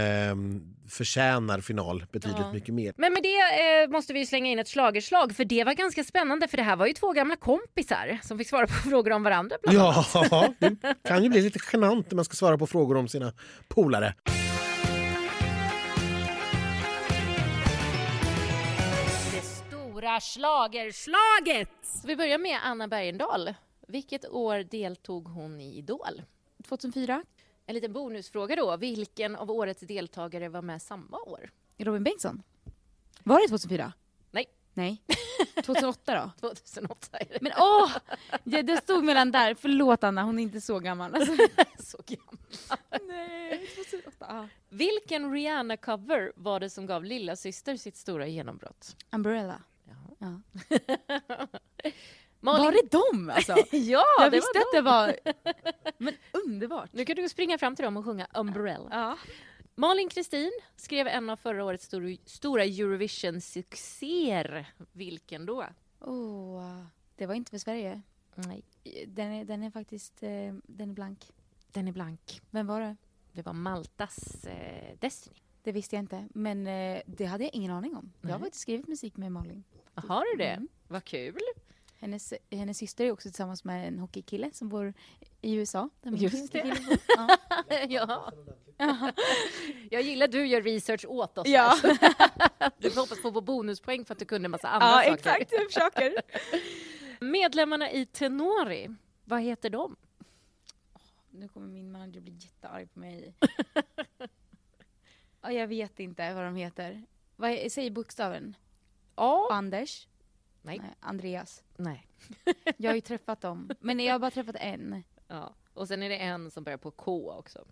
förtjänar final betydligt Ja. mycket mer. Men med det eh, måste vi slänga in ett schlagerslag för det var ganska spännande för det här var ju två gamla kompisar som fick svara på frågor om varandra. Bland annat. Ja, det kan ju bli lite genant när man ska svara på frågor om sina polare. Det stora schlagerslaget! Så vi börjar med Anna Bergendahl. Vilket år deltog hon i Idol? 2004, En liten bonusfråga då. Vilken av årets deltagare var med samma år? Robin Bengtsson. Var det 2004? Nej. Nej. 2008 då? 2008 är det. Men åh! Ja, det stod mellan där. Förlåt Anna, hon är inte så gammal. Alltså. Så gammal. Nej, 2008. Ja. Vilken Rihanna-cover var det som gav lilla syster sitt stora genombrott? Umbrella. Ja. Malin... Var det dem alltså? Ja, Jag det visste var att det var... Men underbart. Nu kan du springa fram till dem och sjunga Umbrella. Ja. Malin Kristin skrev en av förra årets stor, stora Eurovision-succéer. Vilken då? Oh, det var inte för Sverige. Nej, Den är, den är faktiskt eh, den är blank. den är blank. Vem var det? Det var Maltas eh, Destiny. Det visste jag inte, men eh, det hade jag ingen aning om. Jag har Nej. faktiskt skrivit musik med Malin. Har du det? Mm. Vad kul. Hennes, hennes syster är också tillsammans med en hockeykille som bor i USA. Just det. bor. Ja. ja. Jag gillar att du gör research åt oss. Ja. här. Du får hoppas få på bonuspoäng för att du kunde en massa andra ja, saker. exakt. Jag försöker. Medlemmarna i Tenori, vad heter de? Nu kommer min manager bli jättearg på mig. ja, jag vet inte vad de heter. Vad säg bokstaven. A. Anders? Nej. Andreas. Nej. Jag har ju träffat dem, men jag har bara träffat en. Ja. Och sen är det en som börjar på K också.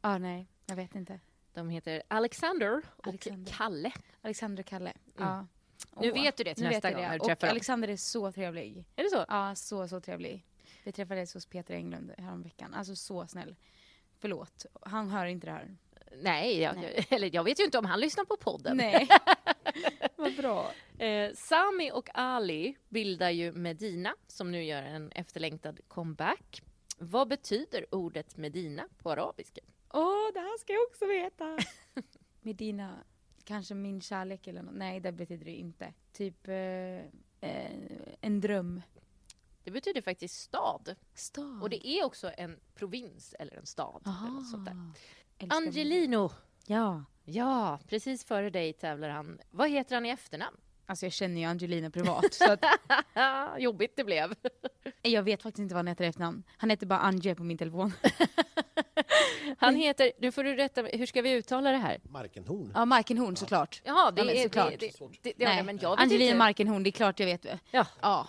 Ah, nej, jag vet inte. De heter Alexander och Alexander. Kalle. Alexander och Kalle. Mm. Ja. Nu Åh, vet du det till nu nästa gång det. när du Och träffar dem. Alexander är så trevlig. Är det så? Ja, så, så trevlig. Vi träffades hos Peter Englund häromveckan. Alltså så snäll. Förlåt, han hör inte det här. Nej, jag, Nej. eller jag vet ju inte om han lyssnar på podden. Nej. Vad bra. Eh, Sami och Ali bildar ju Medina som nu gör en efterlängtad comeback. Vad betyder ordet Medina på arabiska? Åh, det här ska jag också veta. Medina, kanske min kärlek eller något. Nej, det betyder det inte. Typ eh, eh, en dröm. Det betyder faktiskt stad. Stad. Och det är också en provins eller en stad. Eller något sånt där. Älskar mig. Angelino. Ja. Ja, precis före dig tävlar han. Vad heter han i efternamn? Alltså jag känner ju Angelina privat. så att Jobbigt det blev. jag vet faktiskt inte vad han heter i efternamn. Han heter bara Ange på min telefon. Han heter, nu får du rätta hur ska vi uttala det här? Markenhorn. Ja, Markenhorn såklart. Det Ja, men är såklart. Det, det, det, det, Nej, ja, men jag vet Angelina inte. Markenhorn, det är klart jag vet. Ja. ja.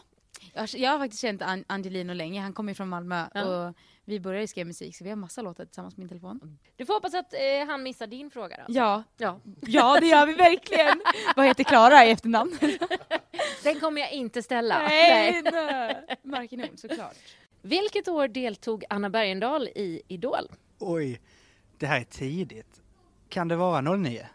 Jag, har- jag har faktiskt känt An- Angelino länge. Han kommer ju från Malmö Ja. och vi började skriva musik så vi har massa låtar tillsammans på min telefon. Du får hoppas att eh, han missar din fråga då. Ja, Ja. ja det gör vi verkligen. Vad heter Klara i efternamn? Den kommer jag inte ställa. nej. Markenhorn såklart. Vilket år deltog Anna Bergendahl i Idol? Oj, det här är tidigt. Kan det vara 09?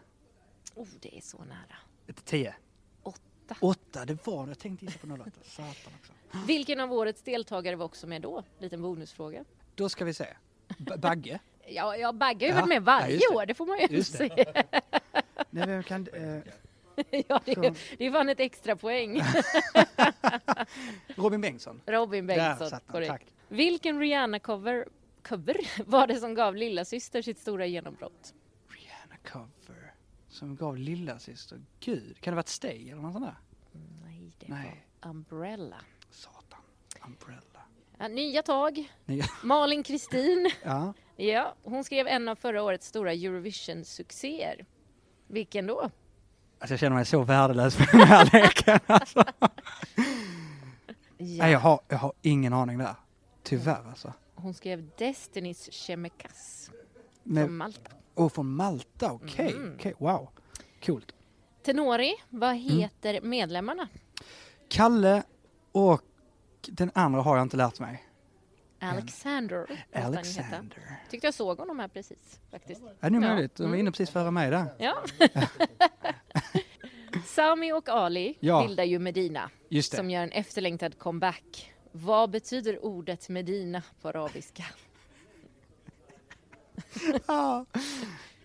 Oh, det är så nära. 10? Åtta. 8, det var det. Jag tänkte gissa på 08. Satan också. Vilken av årets deltagare var också med då? Liten bonusfråga. Då ska vi se. B- Bagge? Ja, jag baggar ju Ja, varit med ja, varje det. år, det får man ju Just säga. Nej, vem kan... Eh, ja, det, är, det är fan ett extra poäng. Robin Bengtsson. Robin Där Bengtsson, den, korrekt. tack. Vilken Rihanna-cover cover var det som gav lilla syster sitt stora genombrott? Rihanna cover. Som gav lilla syster. Gud, kan det varit Stay eller något sånt där? Nej, det Nej. var Umbrella. Satan. Umbrella. Ja, nya tag. Nya- Malin Kristin. Ja. Ja, hon skrev en av förra årets stora Eurovision-succéer. Vilken då? Alltså jag känner mig så värdelös för den här leken. Alltså. Ja, Nej, jag, har, jag har ingen aning där. Tyvärr alltså. Hon skrev Destiny's Chemicas Men, från Malta. och från Malta, okej. Mm. okej, wow. Coolt. Tenori, vad Mm. heter medlemmarna? Kalle och den andra har jag inte lärt mig. Alexander. heta. Alexander. Tyckte jag såg honom här precis. Faktiskt. Ja, det är möjligt. De var inne precis före mig där. Ja. Sami och Ali Ja. bildar ju Medina som gör en efterlängtad comeback. Vad betyder ordet Medina på arabiska? Ja.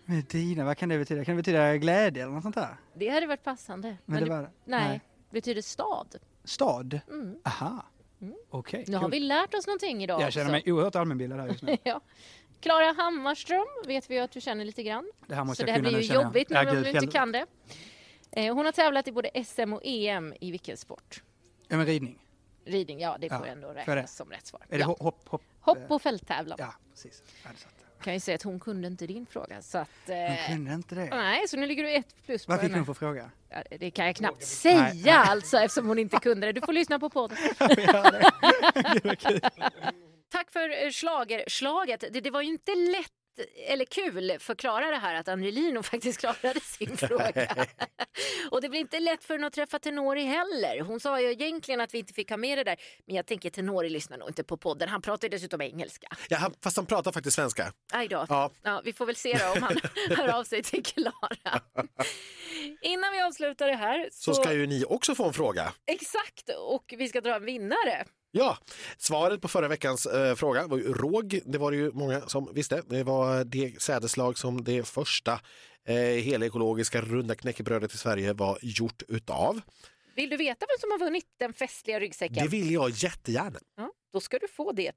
Medina, vad kan det betyda? Kan det betyda glädje eller något sånt där? Det hade varit passande. Men det var, nej, betyder stad. Stad? Mm. Aha. Mm. Okej. Nu har vi lärt oss någonting idag Jag känner också. mig oerhört allmänbildad här just nu. ja. Klara Hammarström vet vi ju att du känner lite grann. Det här måste Så det jag här kunna blir nu ju känner jag. jobbigt nu Ja, om gud, du inte kan det. Eh, Hon har tävlat i både SM och EM i vilken sport? Ja, men ridning. Ridning, ja det Ja, får ändå räknas det. som rätt svar. Är det ja. hopp, hopp, hopp? Och fälttävlan. Ja, precis. Ja, det satt. Kan ju säga att hon kunde inte din fråga så att... Hon Eh, kunde inte det. nej, så nu ligger du ett plus på Vad fick hon för fråga? Ja, det kan jag knappt säga Nej. alltså eftersom hon inte kunde det. Du får lyssna på podden. Tack för eh, schlager, slaget. Det, det var ju inte lätt eller kul för Klara det här att Angelino faktiskt klarade sin fråga. och det blir inte lätt för henne att träffa Tenori heller. Hon sa ju egentligen att vi inte fick ha med det där. Men jag tänker Tenori lyssnar nog inte på podden. Han pratar dessutom engelska. Ja, han- fast han pratar faktiskt svenska. Aj då. Ja. Ja, vi får väl se då om han hör av sig till Klara. Innan vi avslutar det här så... Så ska ju ni också få en fråga. Exakt, och vi ska dra en vinnare. Ja, svaret på förra veckans eh, fråga var ju råg. Det var det ju många som visste. Det var det sädeslag som det första eh, helekologiska runda knäckebrödet i Sverige var gjort utav. Vill du veta vem som har vunnit den festliga ryggsäcken? Det vill jag jättegärna. Ja, då ska du få det.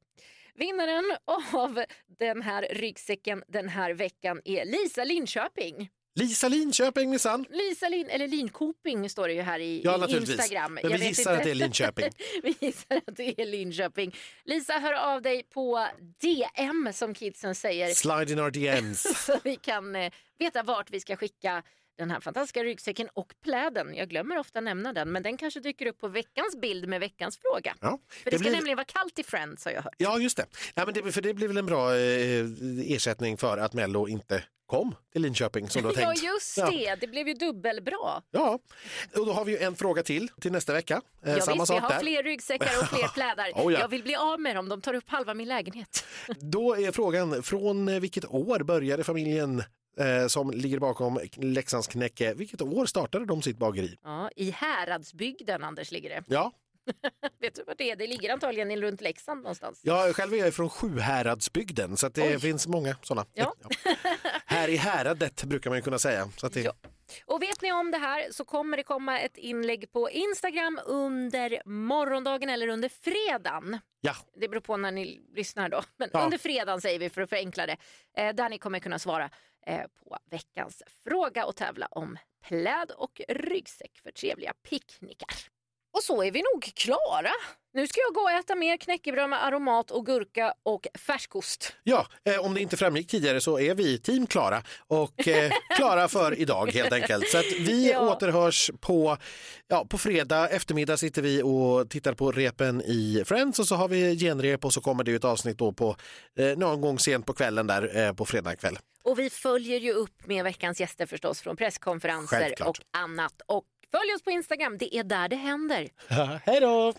Vinnaren av den här ryggsäcken den här veckan är Lisa Linköping. Lisa Linköping minsann. Lisa Lin, eller Linkoping står det ju här i, Ja, i. Instagram. Men Jag vi vet gissar att det är Linköping. vi gissar att det är Linköping. Lisa, hör av dig på DM som kidsen säger. Slide in our DMs. så vi kan eh, veta vart vi ska skicka den här fantastiska ryggsäcken och pläden. Jag glömmer ofta nämna den, men den kanske dyker upp på veckans bild med veckans fråga. Ja, För det, ska blir- nämligen vara kallt i Friends har jag hört. Ja, just det. Ja, men det. För det blir väl en bra eh, ersättning för att Mello inte kom till Linköping som du har Ja, tänkt. just Ja. det. Det blev ju dubbelbra. Ja, och då har vi ju en fråga till till nästa vecka. Eh, Ja, samma visst, vi sak har där. fler ryggsäckar och fler plädar. Oh, ja. Jag vill bli av med dem. De tar upp halva min lägenhet. Då är frågan, från eh, vilket år började familjen eh, som ligger bakom Leksands knäcke, vilket år startade de sitt bageri? Ja, I Häradsbygden, Anders, ligger det. Ja, Vet du vad det är? Det ligger antagligen runt Leksand någonstans. jag själv är jag från Sjuhäradsbygden så det Oj. finns många sådana. Ja. Här i häradet brukar man kunna säga. Så det, Ja. Och vet ni om det här så kommer det komma ett inlägg på Instagram under morgondagen eller under fredagen. ja. Det beror på när ni lyssnar då. Men Ja. under fredagen säger vi för att förenkla det. Eh, där ni kommer kunna svara eh, på veckans fråga och tävla om pläd och ryggsäck för trevliga picknickar. Och så är vi nog klara. Nu ska jag gå och äta mer knäckebröd med aromat och gurka och färskost. Ja, eh, om det inte framgick tidigare så är vi team Klara och eh, klara för idag helt enkelt. Så vi Ja. återhörs på, ja, på fredag eftermiddag sitter vi och tittar på repen i Friends och så har vi genrep och så kommer det ett avsnitt då på eh, någon gång sent på kvällen där eh, på fredag kväll. Och vi följer ju upp med veckans gäster förstås från presskonferenser Självklart. och annat. Och följ oss på Instagram, det är där det händer. Hej då!